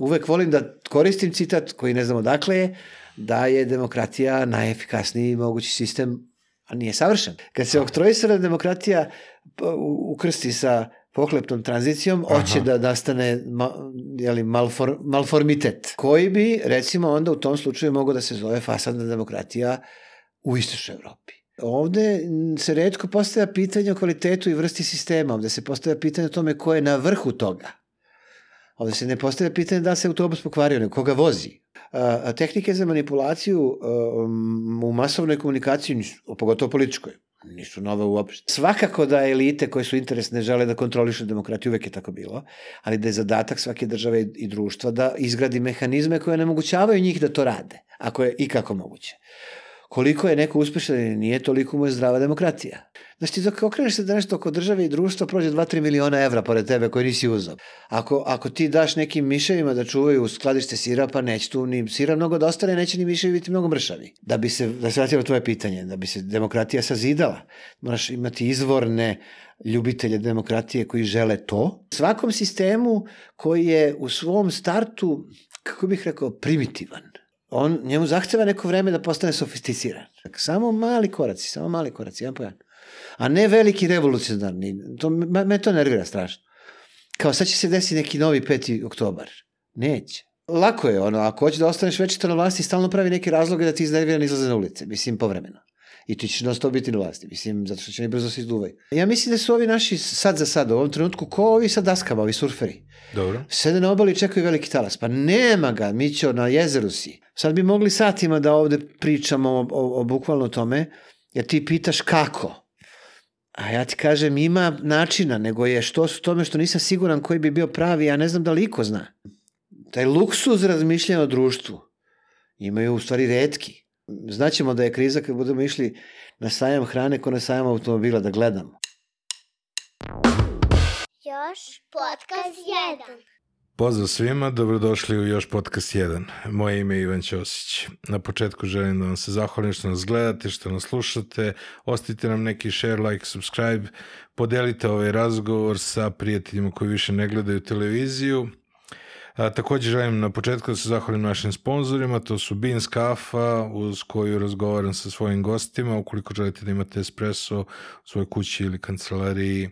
Uvek volim da koristim citat koji ne znam odakle je, da je demokratija najefikasniji mogući sistem, a nije savršen. Kad se oktrojisana demokratija ukrsti sa pohlepnom tranzicijom, Aha. hoće da nastane ma, jeli, malfor, malformitet, koji bi, recimo, onda u tom slučaju mogao da se zove fasadna demokratija u istočnoj Evropi. Ovde se redko postavlja pitanje o kvalitetu i vrsti sistema, ovde se postavlja pitanje o tome ko je na vrhu toga. Ovde se ne postavlja pitanje da se autobus pokvario, nego koga vozi. A, tehnike za manipulaciju a, u masovnoj komunikaciji, pogotovo političkoj, nisu nove uopšte. Svakako da elite koje su interesne žele da kontrolišu demokratiju, uvek je tako bilo, ali da je zadatak svake države i društva da izgradi mehanizme koje nemogućavaju njih da to rade, ako je i kako moguće koliko je neko uspešan ili nije, toliko mu je zdrava demokratija. Znači, ti dok okreneš se da nešto oko države i društva prođe 2-3 miliona evra pored tebe koji nisi uzao. Ako, ako ti daš nekim miševima da čuvaju skladište sira, pa neće tu ni sira mnogo da ostane, neće ni miševi biti mnogo mršavi. Da bi se, da se vratimo tvoje pitanje, da bi se demokratija sazidala, moraš imati izvorne ljubitelje demokratije koji žele to. Svakom sistemu koji je u svom startu, kako bih rekao, primitivan on, njemu zahteva neko vreme da postane sofisticiran. Samo mali koraci, samo mali koraci, jedan po jedan. A ne veliki revolucionarni. To, me, me to nervira strašno. Kao sad će se desiti neki novi 5. oktobar. Neće. Lako je ono, ako hoće da ostaneš večito na vlasti, stalno pravi neke razloge da ti iznerviran izlaze na ulice, mislim, povremeno. I ti ćeš non stop biti na vlasti, mislim, zato što će ne brzo se izduvaju. Ja mislim da su ovi naši sad za sad, u ovom trenutku, ko ovi sa daskama, ovi surferi. Dobro. Sede na obali i čekaju veliki talas. Pa nema ga, mi ćemo na jezeru si. Sad bi mogli satima da ovde pričamo o, o, o bukvalno tome, jer ti pitaš kako. A ja ti kažem, ima načina, nego je što su tome što nisam siguran koji bi bio pravi, ja ne znam da li iko zna. Taj luksuz razmišljanja o društvu imaju u stvari redki. Znaćemo da je kriza kad budemo išli na sajam hrane ko na sajam automobila da gledamo. Još podcast 1. Pozdrav svima, dobrodošli u još podcast 1. Moje ime je Ivan Ćosić. Na početku želim da vam se zahvalim što nas gledate, što nas slušate, ostavite nam neki share, like, subscribe, podelite ovaj razgovor sa prijateljima koji više ne gledaju televiziju, A, takođe želim na početku da se zahvalim našim sponsorima, to su Beans Kafa, uz koju razgovaram sa svojim gostima, ukoliko želite da imate espresso u svojoj kući ili kancelariji,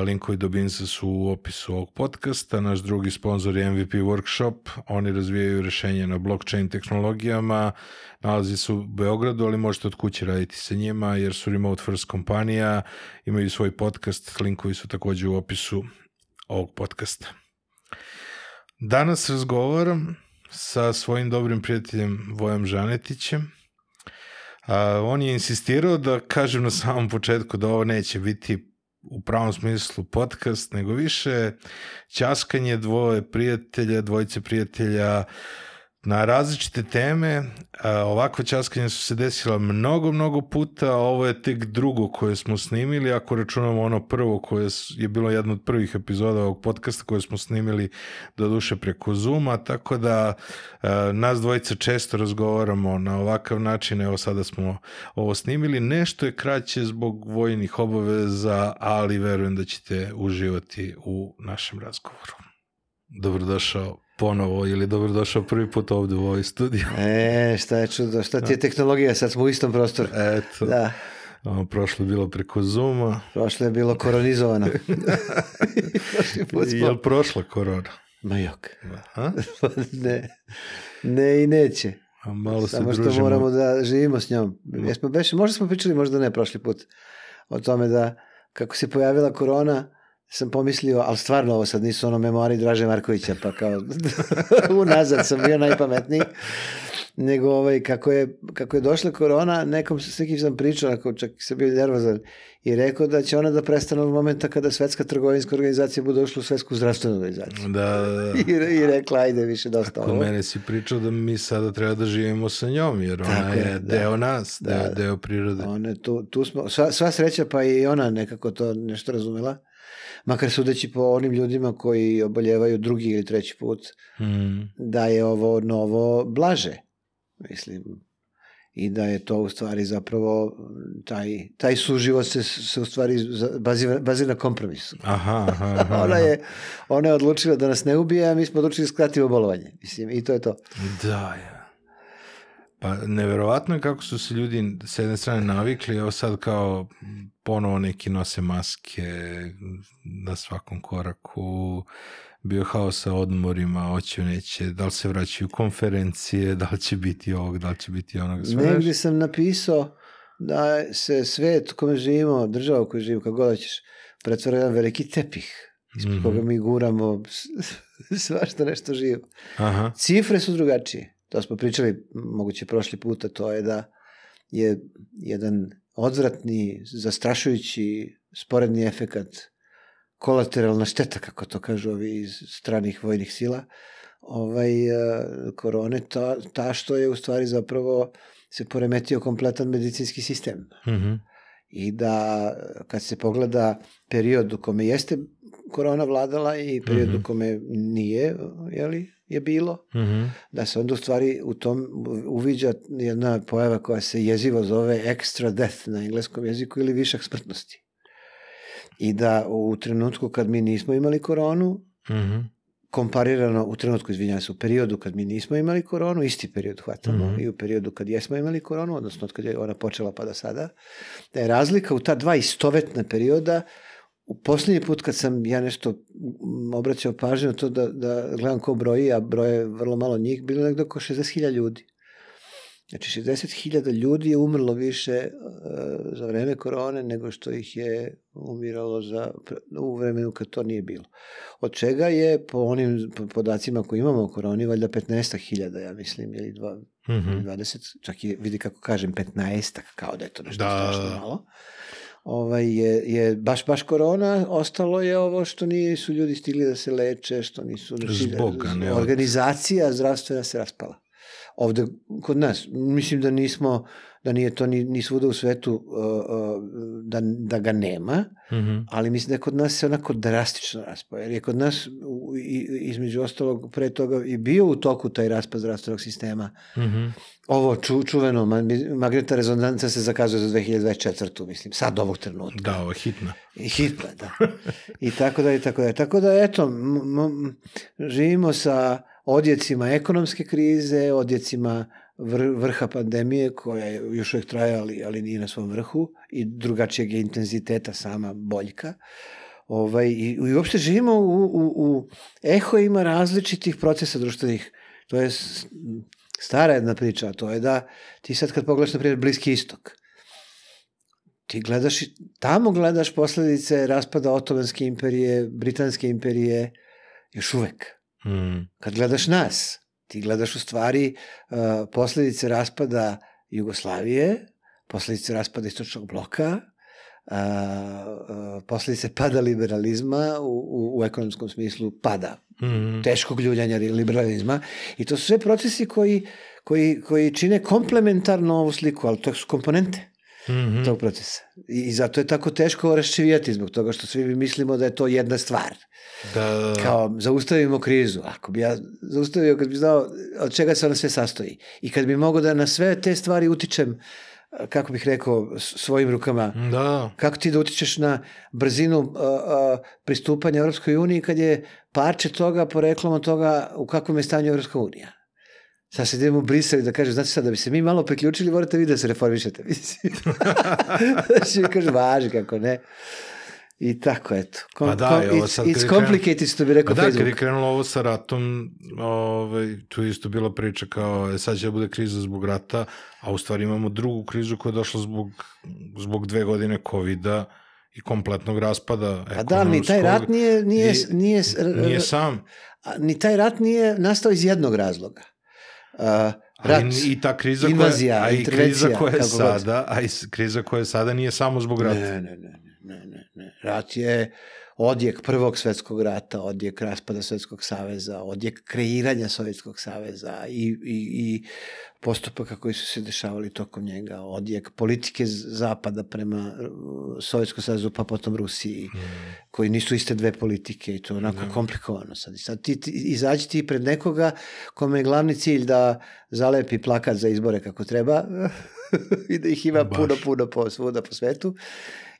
linkovi do Beansa su u opisu ovog podcasta. Naš drugi sponsor je MVP Workshop, oni razvijaju rešenja na blockchain tehnologijama, nalazi se u Beogradu, ali možete od kuće raditi sa njima, jer su remote first kompanija, imaju svoj podcast, linkovi su takođe u opisu ovog podcasta. Danas razgovaram sa svojim dobrim prijateljem Vojom Žanetićem. A, on je insistirao da kažem na samom početku da ovo neće biti u pravom smislu podcast, nego više ćaskanje dvoje prijatelja, dvojice prijatelja, uh, na različite teme. Ovakve časkanje su se desila mnogo, mnogo puta, ovo je tek drugo koje smo snimili, ako računamo ono prvo koje je bilo jedno od prvih epizoda ovog podcasta koje smo snimili do duše preko Zuma, tako da nas dvojica često razgovaramo na ovakav način, evo sada smo ovo snimili, nešto je kraće zbog vojnih obaveza, ali verujem da ćete uživati u našem razgovoru. Dobrodošao ponovo ili dobrodošao prvi put ovde u ovoj studiju. E, šta je čudo, šta ti je tehnologija, sad smo u istom prostoru. Eto. Da. Prošlo je bilo preko Zuma. Prošlo je bilo koronizovano. je li prošla korona? Ma jok. Aha. ne, ne i neće. A malo Samo se družimo. što moramo da živimo s njom. Jesmo, beše, možda smo pričali, možda ne prošli put, o tome da kako se pojavila korona, sam pomislio, ali stvarno ovo sad nisu ono memori Draže Markovića, pa kao unazad sam bio najpametniji, nego ovaj, kako, je, kako je došla korona, nekom s nekim sam pričao, ako čak sam bio nervozan, i rekao da će ona da prestane od momenta kada svetska trgovinska organizacija bude ušla u svetsku zdravstvenu organizaciju. Da, da, da. I, I rekla, ajde, više dosta Ako ovo. mene si pričao da mi sada treba da živimo sa njom, jer ona Tako je, da. deo nas, da, deo, deo prirode. One, tu, tu smo, sva, sva sreća, pa i ona nekako to nešto razumela makar sudeći po onim ljudima koji oboljevaju drugi ili treći put, mm. da je ovo novo blaže. Mislim, i da je to u stvari zapravo taj, taj suživot se, se u stvari bazira, bazira na kompromisu. Aha, aha, aha. ona, je, ona je odlučila da nas ne ubije, a mi smo odlučili da skratimo bolovanje. Mislim, i to je to. Da, ja. Pa neverovatno je kako su se ljudi s jedne strane navikli, evo sad kao ponovo neki nose maske na svakom koraku, bio haos sa odmorima, hoće neće, da li se vraćaju konferencije, da li će biti ovog, da li će biti onog, sve Negdje sam napisao da se svet u kome živimo, država u kojoj živimo, kako god hoćeš, pretvara jedan veliki tepih ispod Mhm. koga mi guramo svašta nešto živo. Aha, Cifre su drugačije. To smo pričali moguće prošli puta, to je da je jedan odvratni, zastrašujući sporedni efekat, kolateralna šteta, kako to kažu ovi iz stranih vojnih sila, ovaj, e, korone, ta, ta što je u stvari zapravo se poremetio kompletan medicinski sistem. mhm, I da kad se pogleda period u kome jeste korona vladala i period Mhm. u kome nije, jeli, je bilo, mhm, da se onda u stvari u tom uviđa jedna pojava koja se jezivo zove extra death na engleskom jeziku ili višak smrtnosti. I da u trenutku kad mi nismo imali koronu, mhm, komparirano u trenutku, izvinjam se, u periodu kad mi nismo imali koronu, isti period hvatamo, Mhm. i u periodu kad jesmo imali koronu, odnosno od kad je ona počela pa do sada, da je razlika u ta dva istovetna perioda u posljednji put kad sam ja nešto mm, obraćao pažnju na to da, da gledam ko broji, a broje vrlo malo njih, bilo nekdo oko 60.000 ljudi. Znači 60.000 ljudi je umrlo više e, za vreme korone nego što ih je umiralo za, u vremenu kad to nije bilo. Od čega je po onim po- podacima koje imamo o koroni valjda 15.000, ja mislim, ili dva, mhm. 20, čak i vidi kako kažem 15 kao da je to nešto Da. strašno malo. Ovaj je, je baš baš korona, ostalo je ovo što nisu ljudi stigli da se leče, što nisu Zbog, a ne organizacija zdravstvena se raspala. Ovde kod nas, mislim da nismo da nije to ni, ni svuda u svetu uh, uh, da, da ga nema, Mhm. ali mislim da je kod nas se onako drastično raspao, jer je kod nas u, i, između ostalog pre toga i bio u toku taj raspad zdravstvenog sistema. Mhm. Ovo ču, čuveno, ma- magnetna rezonanca se zakazuje za 2024. mislim, sad ovog trenutka. Da, ovo je hitno. I hitno, da. I tako da, i tako da. Tako da, eto, m, m, živimo sa odjecima ekonomske krize, odjecima vrha pandemije koja je još uvijek traje, ali, ali nije na svom vrhu i drugačijeg je intenziteta sama boljka. Ovaj, i, I uopšte živimo u, u, u ehoima različitih procesa društvenih. To je stara jedna priča, a to je da ti sad kad pogledaš, na primjer, Bliski istok, ti gledaš, i- tamo gledaš posledice raspada Otomanske imperije, Britanske imperije, još uvek. Mhm. Kad gledaš nas, ti gledaš u stvari uh, posledice raspada Jugoslavije, posledice raspada istočnog bloka, uh, uh, posledice pada liberalizma u, u, u ekonomskom smislu pada Mhm. teškog ljuljanja liberalizma i to su sve procesi koji, koji, koji čine komplementarno ovu sliku, ali to su komponente Mhm. tog procesa. I, I zato je tako teško raščivijati zbog toga što svi mi mislimo da je to jedna stvar. Da. Kao, zaustavimo krizu. Ako bi ja zaustavio, kad bi znao od čega se ona sve sastoji. I kad bi mogao da na sve te stvari utičem, kako bih rekao, svojim rukama, Da, kako ti da utičeš na brzinu a, a, pristupanja Evropskoj uniji kad je parče toga poreklom od toga u kakvom je stanju Evropska unija? Sad se idemo u Brisel i da kaže, znate sad, da bi se mi malo priključili, morate vi da se reformišete. Mislim. znači, mi kaže, važi kako ne. I tako, eto. Kom, Pa da, kom, it's, sad it's complicated, što bi rekao Pa da, Facebook. je krenulo ovo sa ratom, ovaj, tu je isto bila priča kao, e, sad će da bude kriza zbog rata, a u stvari imamo drugu krizu koja je došla zbog, zbog dve godine COVID-a i kompletnog raspada A da, ni taj rat nije, nije, I- nije, Nije sam, a, ni taj rat nije nastao iz jednog razloga. Uh, rat, ali i ta kriza invazija, koja, a i kriza koja je sada, a i kriza koja je sada nije samo zbog rata. Ne, ne, ne, ne, ne, ne, ne. Rat je odjek Prvog svetskog rata, odjek raspada Svetskog saveza, odjek kreiranja Sovjetskog saveza i, i, i postupaka koji su se dešavali tokom njega, odjek politike Zapada prema uh, Sovjetskom savezu pa potom Rusiji, mm. koji nisu iste dve politike i to onako no. komplikovano sad. Sad ti, ti izađi ti pred nekoga kome je glavni cilj da zalepi plakat za izbore kako treba i da ih ima Baš. puno, puno po svuda po svetu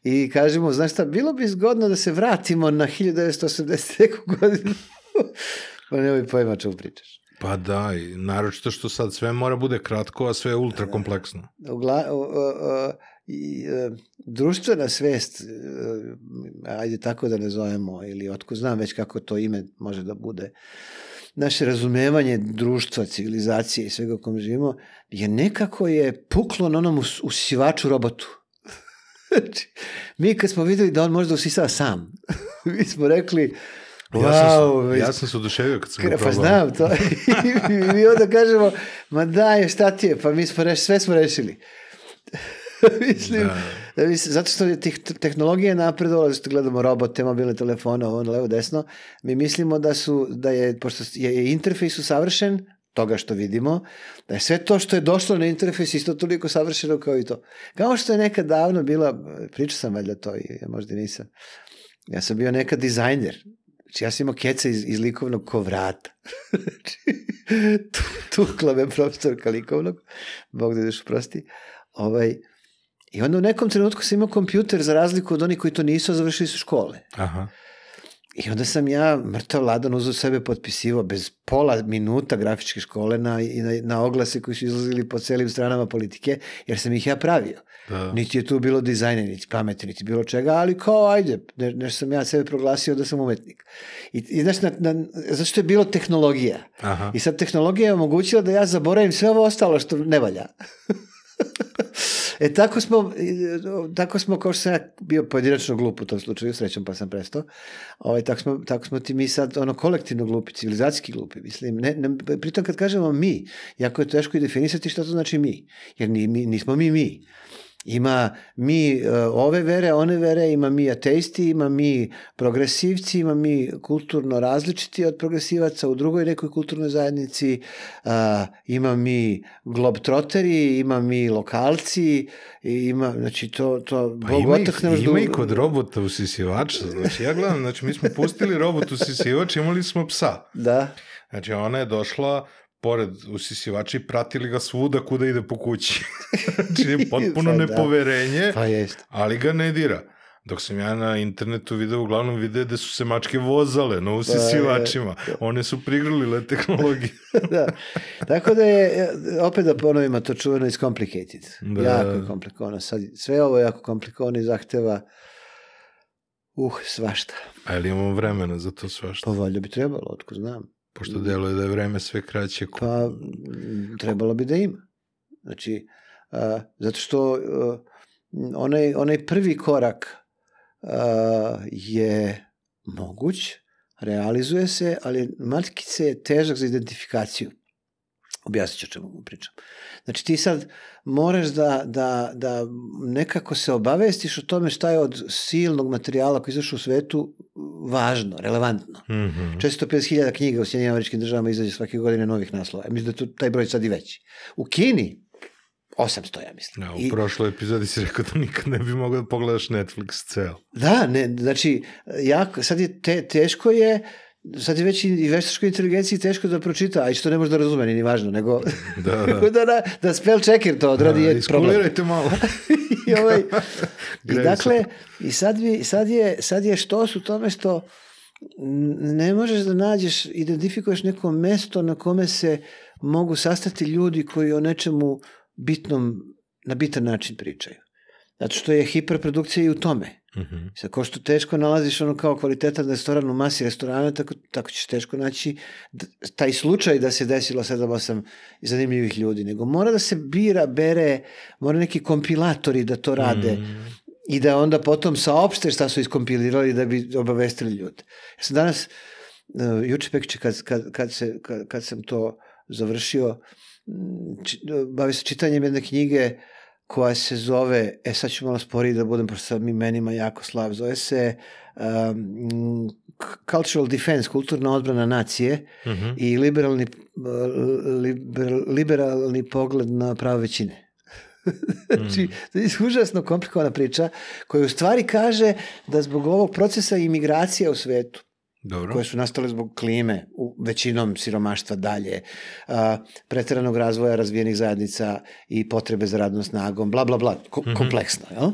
i kažemo, znaš šta, bilo bi zgodno da se vratimo na 1980. godinu. pa nemoj pojma čemu pričaš. Pa da, i naročito što sad sve mora bude kratko, a sve je ultra kompleksno. Ugla, o, o, o, i, e, društvena svest, e, ajde tako da ne zovemo, ili otko znam već kako to ime može da bude, naše razumevanje društva, civilizacije i svega u kom živimo, je nekako je puklo na onom usivaču robotu. Znači, mi kad smo videli da on može da usisava sam, mi smo rekli, Wow, ja sam, ja sam se oduševio kad sam ga Pa znam to. I mi onda kažemo, ma daj, šta ti je? Pa mi smo rešili, sve smo rešili. mislim, da. da zato što je tih tehnologija napredovala, zato gledamo robote, mobilne telefone, ovo levo, desno, mi mislimo da su, da je, pošto je interfejs usavršen, toga što vidimo, da je sve to što je došlo na interfejs isto toliko savršeno kao i to. Kao što je nekad davno bila, pričao sam valjda to, ja možda nisam, ja sam bio nekad dizajner, Znači, ja sam imao keca iz, iz likovnog kovrata. znači, tukla me profesorka likovnog, Bog da ideš prosti. Ovaj, I onda u nekom trenutku sam imao kompjuter za razliku od onih koji to nisu, završili su škole. Aha. I onda sam ja, mrtav ladan, uzao sebe potpisivao bez pola minuta grafičke škole na, na, na oglase koji su izlazili po celim stranama politike, jer sam ih ja pravio. Da. Niti je tu bilo dizajne, niti pameti, niti bilo čega, ali kao, ajde, ne, nešto sam ja sebe proglasio da sam umetnik. I, i znaš, na, na, zašto je bilo tehnologija. Aha. I sad tehnologija je omogućila da ja zaboravim sve ovo ostalo što ne valja. E tako smo, tako smo, kao što sam ja bio pojedinačno glup u tom slučaju, srećom pa sam prestao, ovaj, tako, smo, tako smo ti mi sad ono kolektivno glupi, civilizacijski glupi, mislim, ne, ne, pritom kad kažemo mi, jako je teško i definisati šta to znači mi, jer ni, mi, nismo mi mi. Ima mi uh, ove vere, one vere, ima mi ateisti, ima mi progresivci, ima mi kulturno različiti od progresivaca u drugoj nekoj kulturnoj zajednici, uh, ima mi globtroteri, ima mi lokalci, ima, znači to, to pa Bog ima otak ne može Ima i kod robota usisivača, znači ja gledam, znači mi smo pustili robot usisivač, imali smo psa. Da. Znači ona je došla, pored usisivača i pratili ga svuda kuda ide po kući. znači, potpuno da. nepoverenje, pa jest. ali ga ne dira. Dok sam ja na internetu video, uglavnom video da su se mačke vozale na usisivačima. Pa, One su prigrlile tehnologiju. da. Tako da je, opet da ponovimo, to čuveno is complicated. Da. Jako je komplikovano. Sad, sve ovo je jako komplikovano i zahteva uh, svašta. A li imamo vremena za to svašta? Pa valjda bi trebalo, otko znam. Pošto deluje da je vreme sve kraće. Pa, trebalo bi da ima. Znači, a, zato što a, onaj, onaj prvi korak a, je moguć, realizuje se, ali matkice je težak za identifikaciju. Objasnit ću o čemu pričam. Znači ti sad moraš da, da, da nekako se obavestiš o tome šta je od silnog materijala koji izašu u svetu važno, relevantno. Mm -hmm. 450.000 knjiga u Sjedinjim američkim državama izađe svake godine novih naslova. Mislim da je to, taj broj sad i veći. U Kini 800, ja mislim. Ja, u I, prošloj epizodi si rekao da nikad ne bi mogao da pogledaš Netflix ceo. Da, ne, znači, jako, sad je te, teško je sad je već i veštačkoj inteligenciji teško da pročita, a i što ne može da razume, ni važno, nego da, da. da, da, da spell checker to odradi da, je problem. malo. I, ovaj, i dakle, i sad, bi, sad, je, sad je što su tome što ne možeš da nađeš, identifikuješ neko mesto na kome se mogu sastati ljudi koji o nečemu bitnom, na bitan način pričaju. Zato što je hiperprodukcija i u tome. Mm -hmm. Sad, ko što teško nalaziš ono kao kvalitetan restoran u masi restorana, tako, tako ćeš teško naći taj slučaj da se desilo 7-8 zanimljivih ljudi, nego mora da se bira, bere, mora neki kompilatori da to rade mm. i da onda potom saopšte šta su iskompilirali da bi obavestili ljude. Ja sam danas, uh, juče pekče, kad, kad, kad, se, kad, kad sam to završio, či, bavio se čitanjem jedne knjige koja se zove, e sad ću malo sporiji da budem, pošto sam imenima jako slab, zove se um, Cultural Defense, kulturna odbrana nacije Uh -huh. i liberalni, liber, liberalni pogled na pravo većine. znači, to je užasno komplikovana priča koja u stvari kaže da zbog ovog procesa imigracija u svetu, Dobro. koje su nastale zbog klime, u većinom siromaštva dalje, a, preteranog razvoja razvijenih zajednica i potrebe za radnom snagom, bla, bla, bla, ko, Mhm. kompleksno, jel?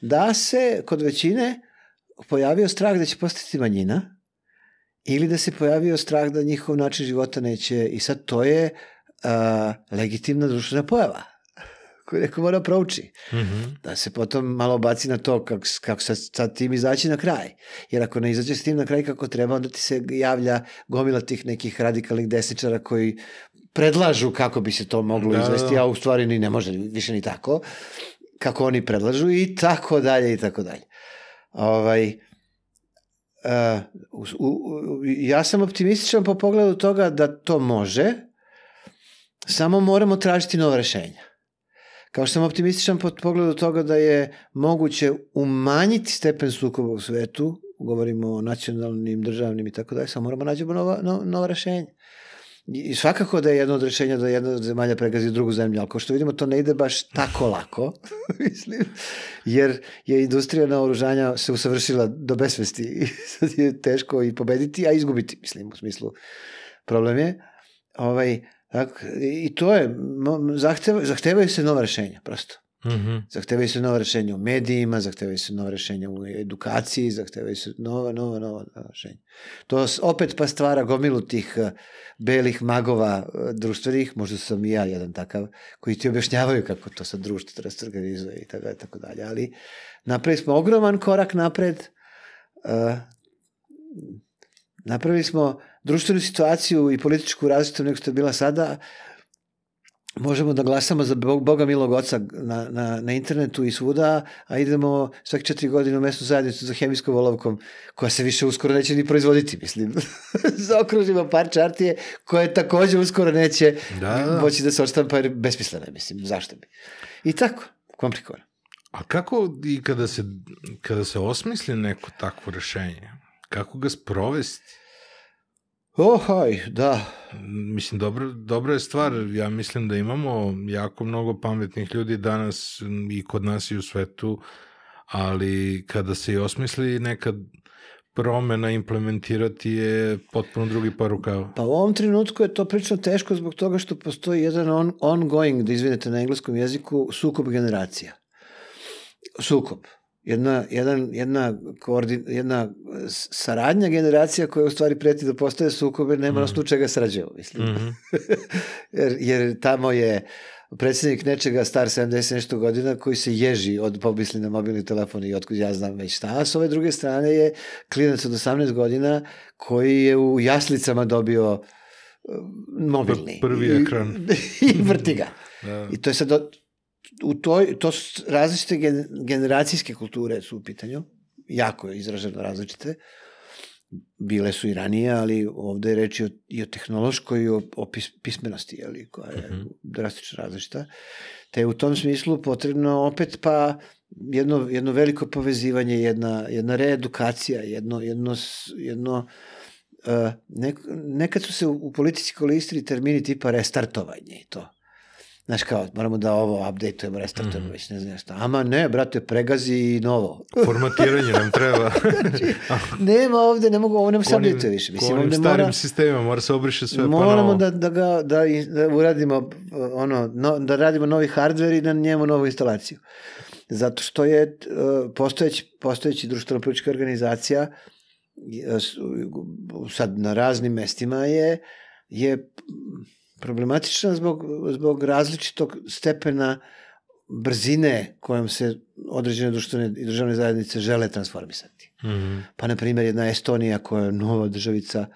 Da se kod većine pojavio strah da će postati manjina ili da se pojavio strah da njihov način života neće, i sad to je a, legitimna društvena pojava koju neko mora prouči Uh -huh. da se potom malo baci na to kako, kako sad, sad tim izaći na kraj. Jer ako ne izađeš s tim na kraj kako treba, onda ti se javlja gomila tih nekih radikalnih desničara koji predlažu kako bi se to moglo Da, izvesti, da. a u stvari ni ne može više ni tako, kako oni predlažu i tako dalje i tako dalje. Ovaj, uh, u, u, u, ja sam optimističan po pogledu toga da to može, samo moramo tražiti nova rešenja. Kao što sam optimističan po pogledu toga da je moguće umanjiti stepen sukoba u svetu, govorimo o nacionalnim, državnim i tako dalje, samo moramo nađemo nova, no, nova rešenja. I svakako da je jedno od rešenja da jedna zemalja pregazi drugu zemlju, ali kao što vidimo to ne ide baš tako lako, mislim, jer je industrija naoružanja se usavršila do besvesti i sad je teško i pobediti, a izgubiti, mislim, u smislu problem je. Ovaj, I to je, zahteva, zahtevaju se nova rešenja, prosto. -huh. Zahtevaju se nova rešenja u medijima, zahtevaju se nova rešenja u edukaciji, zahtevaju se nova, nova, nova, rešenja. To opet pa stvara gomilu tih eh, belih magova eh, društvenih, možda sam i ja jedan takav, koji ti objašnjavaju kako to sad društvo treba se organizuje i tako, tako dalje. Ali napravili smo ogroman korak napred, uh, napravili smo društvenu situaciju i političku različitu nego što je bila sada, možemo da glasamo za Bog- Boga milog oca na, na, na internetu i svuda, a idemo svaki četiri godine u mesnu zajednicu za hemijskom olovkom, koja se više uskoro neće ni proizvoditi, mislim. Zaokružimo par čartije koje takođe uskoro neće Da, da. moći da se odštampa jer besmisleno je, mislim, zašto bi. I tako, komplikovano. A kako i kada se, kada se osmisli neko takvo rešenje, kako ga sprovesti? Ohaj, da, Mislim, dobro, dobra je stvar. Ja mislim da imamo jako mnogo pametnih ljudi danas i kod nas i u svetu, ali kada se i osmisli neka promena implementirati je potpuno drugi par rukava. Pa u ovom trenutku je to prilično teško zbog toga što postoji jedan on, ongoing, da izvinete na engleskom jeziku, sukob generacija. Sukob. Jedna, jedan, jedna, koordin, jedna s- saradnja generacija koja u stvari preti da postaje sukob jer nema Mhm. mm. osnovu čega srađaju, mislim. Mm. Mhm. jer, jer tamo je predsednik nečega star 70 nešto godina koji se ježi od pomisli na mobilni telefon i otkud ja znam već šta, a s ove druge strane je klinac od 18 godina koji je u jaslicama dobio uh, mobilni. Prvi I- ekran. I, vrti ga. Da. I to je sad, od- u toj, to su različite gen, generacijske kulture su u pitanju, jako je izraženo različite, bile su i ranije, ali ovde je reč i o, i o tehnološkoj i o, o pis, pismenosti, jeli, koja je Mhm. drastično različita. Te u tom smislu potrebno opet pa jedno, jedno veliko povezivanje, jedna, jedna reedukacija, jedno, jedno, jedno uh, nek, nekad su se u, u politici koristili termini tipa restartovanje i to. Znaš kao, moramo da ovo updateujemo, restartujemo, Mhm. već ne znam šta. Ama ne, brate, pregazi i novo. Formatiranje nam treba. Nema ovde, ne mogu, ovo ne se updateuje više. Mislim, onim ovde starim mora, sistemima, mora se obriše sve pa moramo novo. da, da, ga, da, da uradimo, ono, no, da radimo novi hardware i da njemu novu instalaciju. Zato što je uh, postojeći, postojeći društveno-politička organizacija sad na raznim mestima je, je problematična zbog, zbog različitog stepena brzine kojom se određene društvene i državne zajednice žele transformisati. Mhm. Pa, na primjer, jedna Estonija koja je nova državica,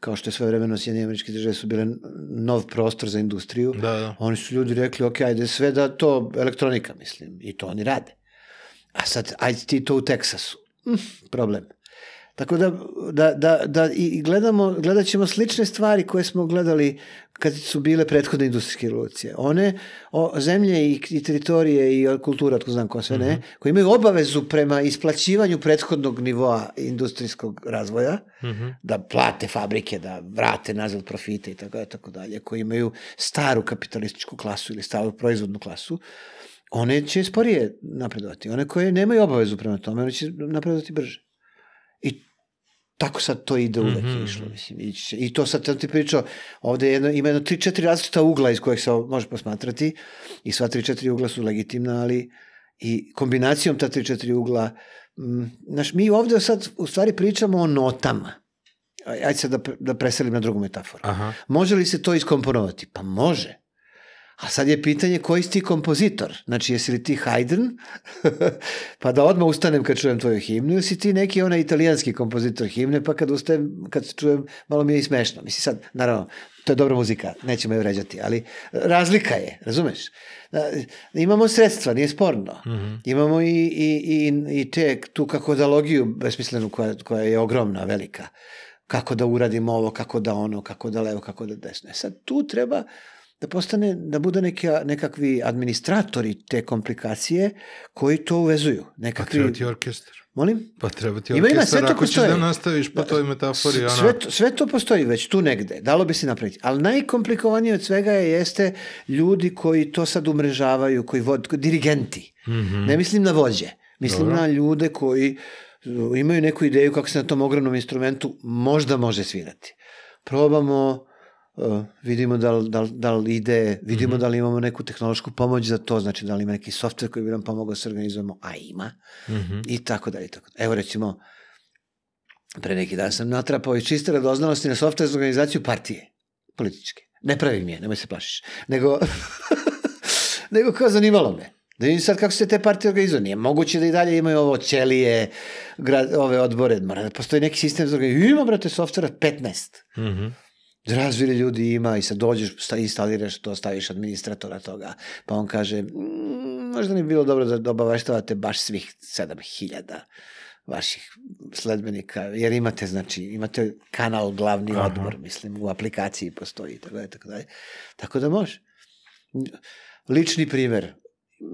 kao što je svoje vremeno Sjedinje američke države su bile nov prostor za industriju, Da, da. oni su ljudi rekli, ok, ajde sve da to elektronika, mislim, i to oni rade. A sad, ajde ti to u Teksasu. Hm, problem. Tako da, da, da, da i gledamo, gledat ćemo slične stvari koje smo gledali kad su bile prethodne industrijske revolucije. One o, zemlje i, i teritorije i kultura, tko znam ko sve ne, mm -hmm. koje imaju obavezu prema isplaćivanju prethodnog nivoa industrijskog razvoja, mm -hmm. da plate fabrike, da vrate nazad profite i tako, tako dalje, koji imaju staru kapitalističku klasu ili staru proizvodnu klasu, one će sporije napredovati. One koje nemaju obavezu prema tome, one će napredovati brže. I tako sad to ide uvek mm -hmm. išlo, mislim. I, I to sad ti pričao, ovde jedno, ima jedno 3-4 različita ugla iz kojih se može posmatrati i sva 3-4 ugla su legitimna, ali i kombinacijom ta 3-4 ugla, m, znaš, mi ovde sad u stvari pričamo o notama. Ajde sad da, da preselim na drugu metaforu. Aha. Može li se to iskomponovati? Pa može. A sad je pitanje koji si ti kompozitor? Znači, jesi li ti Haydn? pa da odmah ustanem kad čujem tvoju himnu, ili si ti neki onaj italijanski kompozitor himne, pa kad ustajem, kad čujem, malo mi je i smešno. Mislim sad, naravno, to je dobra muzika, nećemo je vređati, ali razlika je, razumeš? Da, imamo sredstva, nije sporno. Mm -hmm. Imamo i, i, i, i te, tu kakodologiju besmislenu koja, koja je ogromna, velika. Kako da uradimo ovo, kako da ono, kako da levo, kako da desno. E sad tu treba da postane, da bude neka, nekakvi administratori te komplikacije koji to uvezuju. Nekakvi... Pa treba ti orkestar. Molim? Pa treba ti orkestar, ima, sve to ako postoji. ćeš da nastaviš po toj metafori. Ona... Sve, to, sve to postoji već tu negde, dalo bi se napraviti. Ali najkomplikovanije od svega je, jeste ljudi koji to sad umrežavaju, koji vod, dirigenti. Mm -hmm. Ne mislim na vođe, mislim Dobro. na ljude koji imaju neku ideju kako se na tom ogromnom instrumentu možda može svirati. Probamo Uh, vidimo da li, da, li, da li ide, vidimo mm -hmm. da li imamo neku tehnološku pomoć za to, znači da li ima neki softver koji bi nam pomogao da se organizujemo, a ima, mm -hmm. i tako dalje. Tako. Evo recimo, pre neki dan sam natrapao i čiste radoznalosti na softver za organizaciju partije, političke. Ne pravim je, nemoj se plašiš. Nego, nego kao zanimalo me. Da vidim sad kako se te partije organizuju. Nije moguće da i dalje imaju ovo ćelije, grad, ove odbore. Mora da postoji neki sistem za organizaciju. Ima, brate, softvera 15. Mm -hmm razvili ljudi ima i sad dođeš, instaliraš to, staviš administratora toga, pa on kaže, mmm, možda ne bi bilo dobro da obaveštavate baš svih 7000 vaših sledbenika, jer imate, znači, imate kanal glavni Aha. odbor, mislim, u aplikaciji postoji, tako da, tako da, tako da može. Lični primer,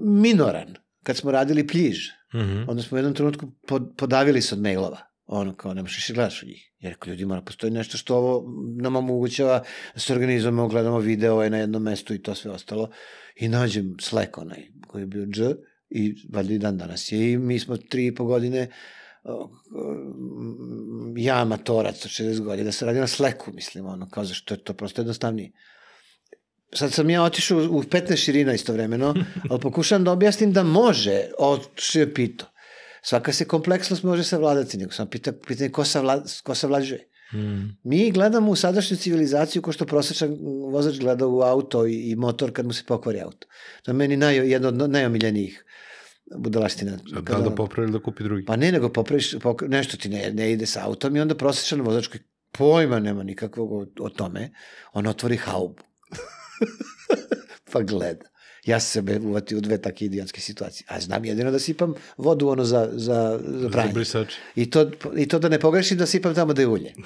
minoran, kad smo radili pljiž, mm -hmm. onda smo u jednom trenutku podavili se od mailova ono kao ne možeš gledaš u njih. Jer ljudi mora postoji nešto što ovo nam omogućava da se organizujemo, gledamo video ovaj na jednom mestu i to sve ostalo. I nađem Slack onaj koji je bio dž i valjda i dan danas je. I mi smo tri i po godine ja amatorac od 60 godina da se radi na Slacku, mislim, ono, kao zašto je to prosto jednostavnije. Sad sam ja otišao u 15 širina istovremeno, ali pokušam da objasnim da može, od što je pito svaka se kompleksnost može savladati, nego samo pita, pitanje ko, savla, ko savlađuje. Mm. Mi gledamo u sadašnju civilizaciju ko što prosječan vozač gleda u auto i, i motor kad mu se pokvari auto. To je meni naj, jedno od najomiljenijih budalaština. Da li da popravi da kupi drugi? Pa ne, nego popraviš, pokra, nešto ti ne, ne ide sa autom i onda prosječan vozač koji pojma nema nikakvog o, o tome, on otvori haubu. pa gleda. Ja sam sebe uvatio u dve takve idiotske situacije. A znam jedino da sipam vodu ono za, za, za pranje. Za I to, I to da ne pogrešim da sipam tamo da je ulje.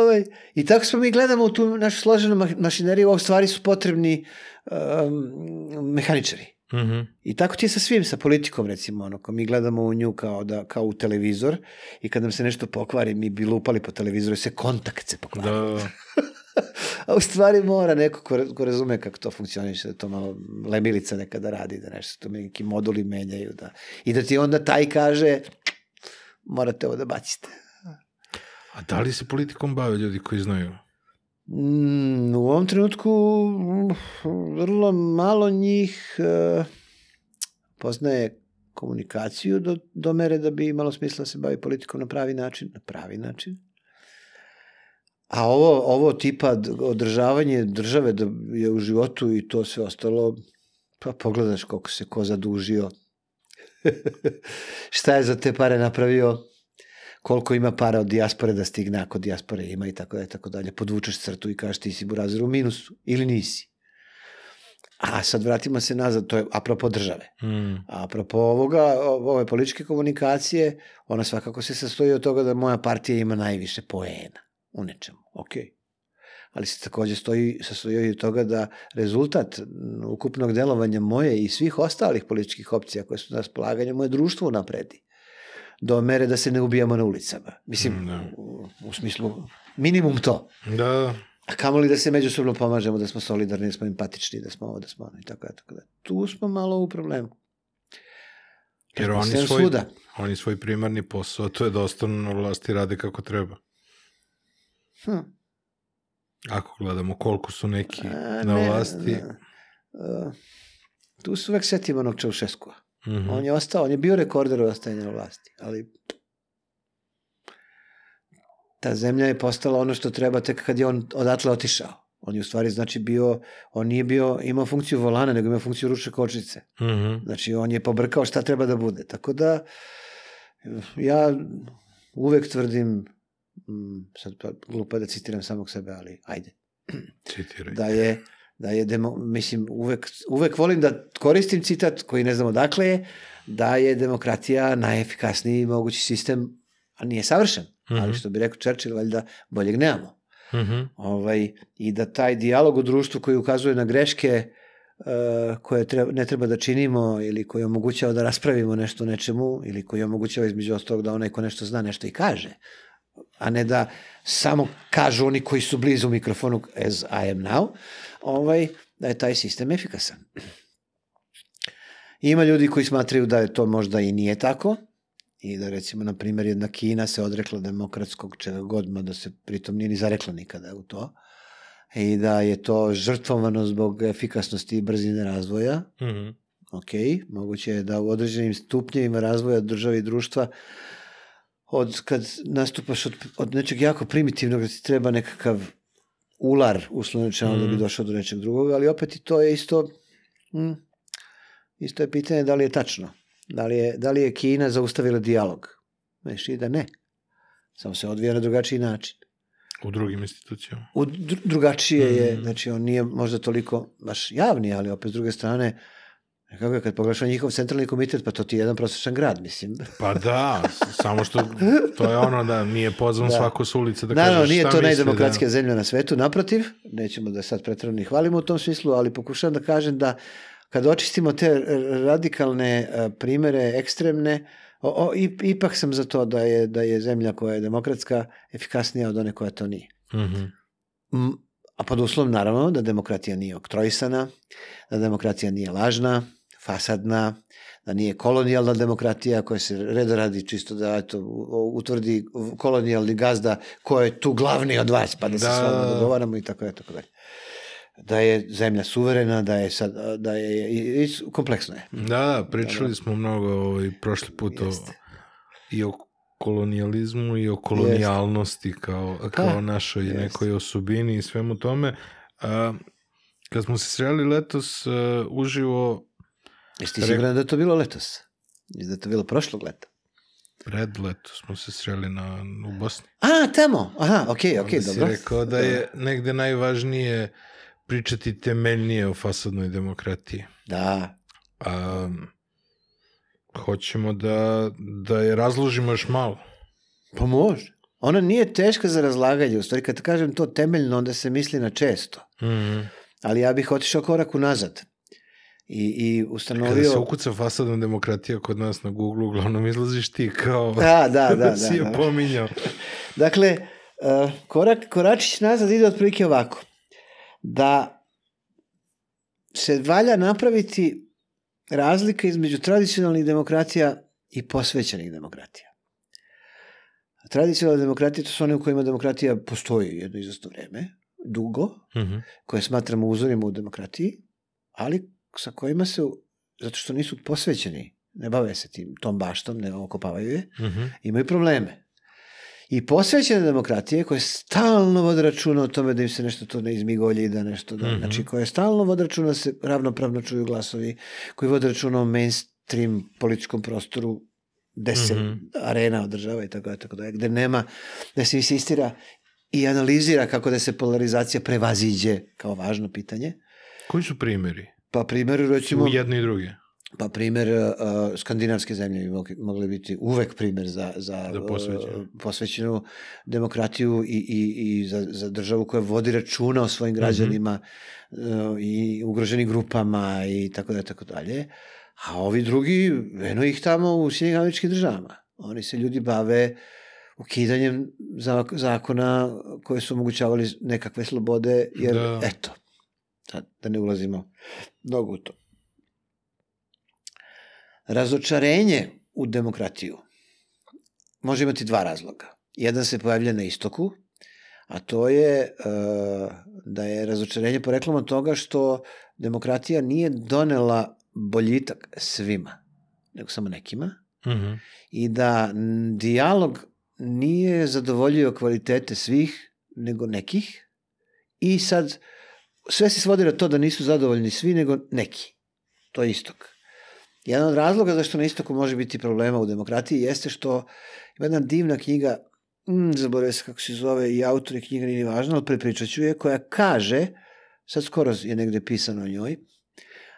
ovaj, I tako smo mi gledamo u tu našu složenu mašineriju, ovo stvari su potrebni um, mehaničari. Mm -hmm. I tako ti je sa svim, sa politikom recimo, ono, ko mi gledamo u nju kao, da, kao u televizor i kad nam se nešto pokvari, mi bi lupali po televizoru i se kontakt se pokvari. Da. A u stvari mora neko ko, ko razume kako to funkcioniše, da to malo lemilica nekada radi, da nešto, to neki moduli menjaju, da, i da ti onda taj kaže, morate ovo da bacite. A da li se politikom bave ljudi koji znaju? Mm, u ovom trenutku vrlo malo njih uh, poznaje komunikaciju do, do mere da bi imalo smisla da se bavi politikom na pravi način, na pravi način. A ovo, ovo tipa održavanje države da je u životu i to sve ostalo, pa pogledaš koliko se ko zadužio, šta je za te pare napravio, koliko ima para od dijaspore da stigne, ako dijaspore ima i tako dalje, tako dalje. Podvučeš crtu i kažeš ti si burazer u minusu ili nisi. A sad vratimo se nazad, to je apropo države. Mm. A apropo ovoga, ove političke komunikacije, ona svakako se sastoji od toga da moja partija ima najviše poena u nečemu. Ok. Ali se takođe stoji, sastoji od toga da rezultat ukupnog delovanja moje i svih ostalih političkih opcija koje su na raspolaganju moje društvo napredi. Do mere da se ne ubijamo na ulicama. Mislim, Mm, da. u, u smislu, minimum to. Da, A kamoli da se međusobno pomažemo, da smo solidarni, da smo empatični, da smo ovo, da smo ono i tako da, tako da. Tu smo malo u problemu. jer oni svoj, Svuda. oni svoj primarni posao, to je da ostanu na vlasti rade kako treba. Hm. Ako gledamo koliko su neki A, na ne, vlasti, ne. Uh, tu se uvek setimo onog Čaušeskova. mhm. On je ostao, on je bio rekorder u ostajanju na vlasti, ali ta zemlja je postala ono što treba tek kad je on odatle otišao. On je u stvari znači bio, on nije bio, imao funkciju volana, nego imao funkciju ručne kočnice. Mhm. Znači, on je pobrkao šta treba da bude. Tako da, ja uvek tvrdim, mm, sad pa glupo je da citiram samog sebe, ali ajde, Citiraj. da je, da je demo, mislim, uvek, uvek volim da koristim citat koji ne znam odakle je, da je demokratija najefikasniji mogući sistem, a nije savršen, ali Mhm. što bi rekao Churchill, valjda boljeg nemamo. Mhm. Ovaj, I da taj dijalog u društvu koji ukazuje na greške uh, koje treba, ne treba da činimo ili koji omogućava da raspravimo nešto nečemu ili koji omogućava između ostalog da onaj ko nešto zna nešto i kaže a ne da samo kažu oni koji su blizu mikrofonu as I am now, ovaj, da je taj sistem efikasan. Ima ljudi koji smatraju da je to možda i nije tako i da recimo, na primjer, jedna Kina se odrekla demokratskog čega god, da se pritom nije ni zarekla nikada u to i da je to žrtvovano zbog efikasnosti i brzine razvoja. Mhm. Ok, moguće je da u određenim stupnjevima razvoja države i društva od kad nastupaš od, od nečeg jako primitivnog da ti treba nekakav ular uslovno rečeno da bi Mhm. došao do nečeg drugog, ali opet i to je isto mm, isto je pitanje da li je tačno. Da li je, da li je Kina zaustavila dijalog? Znaš, i da ne. Samo se odvija na drugačiji način. U drugim institucijama. U dru- drugačije je, Mhm. znači on nije možda toliko baš javni, ali opet s druge strane, kako je, kad pogledaš njihov centralni komitet, pa to ti je jedan prosječan grad, mislim. Pa da, samo što to je ono da nije pozvan Da. svako s ulice da Naravno, kaže nije šta to misli, najdemokratskija zemlja na svetu, naprotiv, nećemo da sad pretredno ni hvalimo u tom smislu, ali pokušavam da kažem da kad očistimo te radikalne e, primere, ekstremne, o, o, ip- ipak sam za to da je, da je zemlja koja je demokratska efikasnija od one koja to nije. Da. Mm, A pod uslovom naravno da demokratija nije oktrojisana, da demokratija nije lažna, fasadna, da nije kolonijalna demokratija koja se reda radi čisto da eto, utvrdi kolonijalni gazda ko je tu glavni od vas, pa da se Da. s vama dogovaramo i tako je, tako dalje. Da je zemlja suverena, da je sad, da je, i, i kompleksno je. Da, da, pričali smo mnogo ovaj, prošli put o, Jeste. i o kolonijalizmu i o kolonijalnosti kao, kao Pa, našoj jeste. nekoj osobini i svemu tome. A, kad smo se sreli letos uh, uživo Jesi ti siguran da je to bilo letos? Mislim da je to bilo prošlog leta. pred leto smo se sreli na, u Bosni. A, tamo! Aha, okej, okej, Onda si dobro. rekao da je negde najvažnije pričati temeljnije o fasadnoj demokratiji. Da, A, hoćemo da, da je razložimo još malo. Pa može. Ona nije teška za razlaganje. U stvari, kad kažem to temeljno, onda se misli na često. Mm. Ali ja bih otišao korak unazad. I, i Kada ustanovio... se ukuca fasadna demokratija kod nas na Google, uglavnom izlaziš ti kao Da, da, da. da, si je da. pominjao. Dakle, uh, korak, koračić nazad ide otprilike ovako. Da se valja napraviti razlika između tradicionalnih demokratija i posvećenih demokratija. Tradicionalne demokratije to su one u kojima demokratija postoji jedno izvestno vreme, dugo, Mhm. koje smatramo uzorima u demokratiji, ali sa kojima se, zato što nisu posvećeni, ne bave se tim, tom baštom, ne okopavaju je, Mhm. imaju probleme. I posvećene demokratije koje stalno vode računa o tome da im se nešto to ne izmigolji i da nešto da, Mhm. znači koje stalno vode računa da se ravnopravno čuju glasovi, koji vode računa o mainstream političkom prostoru gde se Mhm. arena održava i tako, tako da, gde nema, da se insistira i analizira kako da se polarizacija prevaziđe kao važno pitanje. Koji su primjeri? Pa primjer, recimo, U jedno i druge. pa primjer, uh, skandinavske zemlje bi mogli, mogli biti uvek primjer za, za, Za posvećenu. uh, posvećenu demokratiju i, i, i za, za državu koja vodi računa o svojim građanima uh, i ugroženim grupama i tako da tako dalje. A ovi drugi, eno ih tamo u Sjedinim američkim državama. Oni se ljudi bave ukidanjem zak- zakona koje su omogućavali nekakve slobode, jer Da. eto, sad da ne ulazimo mnogo u to. Razočarenje u demokratiju može imati dva razloga. Jedan se pojavlja na istoku, a to je uh, da je razočarenje poreklom od toga što demokratija nije donela boljitak svima, nego samo nekima, Mhm. i da dijalog nije zadovoljio kvalitete svih, nego nekih, i sad sve se svodi na to da nisu zadovoljni svi, nego neki. To je istok. Jedan od razloga zašto na istoku može biti problema u demokratiji jeste što ima jedna divna knjiga, mm, zaboravio se kako se zove, i autor je knjiga nije ni važno, ali prepričat ću je, koja kaže, sad skoro je negde pisano o njoj,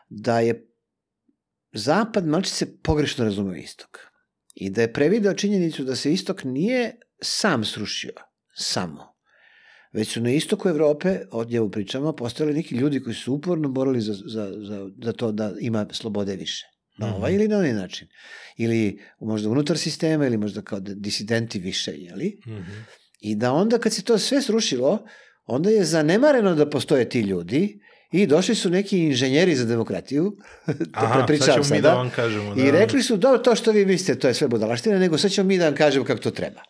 da je zapad malčice pogrešno razumeo istok. I da je prevideo činjenicu da se istok nije sam srušio, samo. Već su na istoku Evrope, od njemu pričamo, postojali neki ljudi koji su uporno borali za, za, za, za to da ima slobode više. Na Mhm. ovaj ili na onaj način. Ili možda unutar sistema, ili možda kao da disidenti više, jeli? Mhm. I da onda kad se to sve srušilo, onda je zanemareno da postoje ti ljudi i došli su neki inženjeri za demokratiju, Aha, sad prepričavam ćemo mi sada, da vam kažemo. Da. i rekli su, dobro, to što vi mislite, to je sve budalaština, nego sad ćemo mi da vam kažemo kako to treba.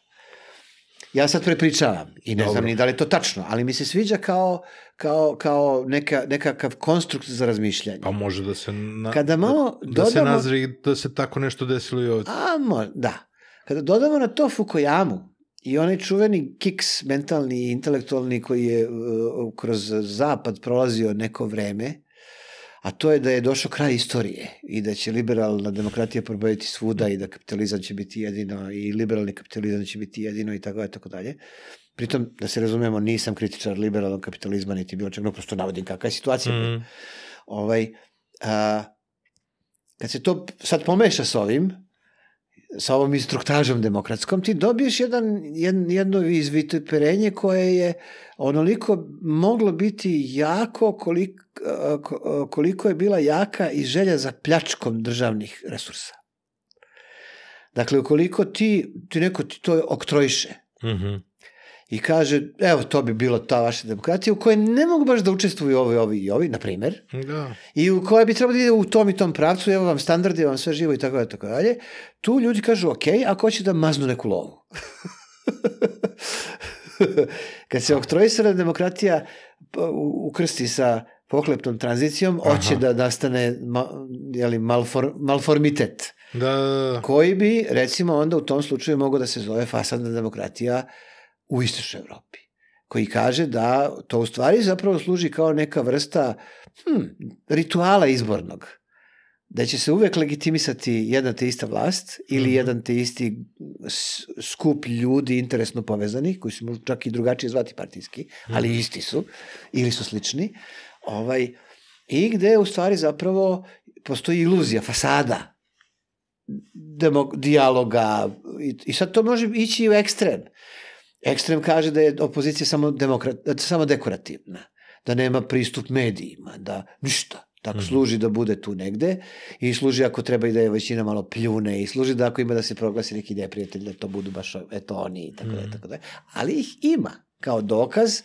Ja sad prepričavam i ne Dobro. znam ni da li je to tačno, ali mi se sviđa kao, kao, kao neka, nekakav konstrukt za razmišljanje. Pa može da se... Na, Kada malo da, da se dodamo- nazri da se tako nešto desilo i ovdje. A, mo, da. Kada dodamo na to Fukuyamu i onaj čuveni kiks mentalni i intelektualni koji je uh, kroz zapad prolazio neko vreme, a to je da je došao kraj istorije i da će liberalna demokratija probaviti svuda i da kapitalizam će biti jedino i liberalni kapitalizam će biti jedino i tako dalje, tako dalje. Pritom, da se razumemo, nisam kritičar liberalnog kapitalizma niti bilo čega, no prosto navodim kakva je situacija. Mhm. Ovaj, a, kad se to sad pomeša s ovim, sa ovom instruktažom demokratskom, ti dobiješ jedan, jedno, izvitoperenje koje je onoliko moglo biti jako koliko, koliko je bila jaka i želja za pljačkom državnih resursa. Dakle, ukoliko ti, ti neko ti to oktrojiše, Mhm. I kaže, evo, to bi bilo ta vaša demokratija u kojoj ne mogu baš da učestvuju ovi, ovi i ovi, na primer, Da. i u kojoj bi trebalo da ide u tom i tom pravcu, evo vam standardi, evo vam sve živo i tako dalje, tako dalje, tu ljudi kažu, ok, ako hoće da maznu neku lovu. Kad se oktroisana demokratija p- u- ukrsti sa pohlepnom tranzicijom, hoće Aha. da nastane ma, jeli, malfor, malformitet Da, da, da. koji bi, recimo, onda u tom slučaju mogao da se zove fasadna demokratija u istočnoj Evropi koji kaže da to u stvari zapravo služi kao neka vrsta hm, rituala izbornog. Da će se uvek legitimisati jedna te ista vlast ili Mhm. jedan te isti skup ljudi interesno povezanih, koji su možda čak i drugačije zvati partijski, ali Mhm. isti su ili su slični. Ovaj, I gde u stvari zapravo postoji iluzija, fasada demo, dijaloga i, i sad to može ići u ekstrem. Ekstrem kaže da je opozicija samo, demokrat, samo dekorativna, da nema pristup medijima, da ništa. Tako Mhm. služi da bude tu negde i služi ako treba i da je većina malo pljune i služi da ako ima da se proglasi neki neprijatelj da to budu baš eto oni i tako dalje, Mhm. tako dalje. Ali ih ima kao dokaz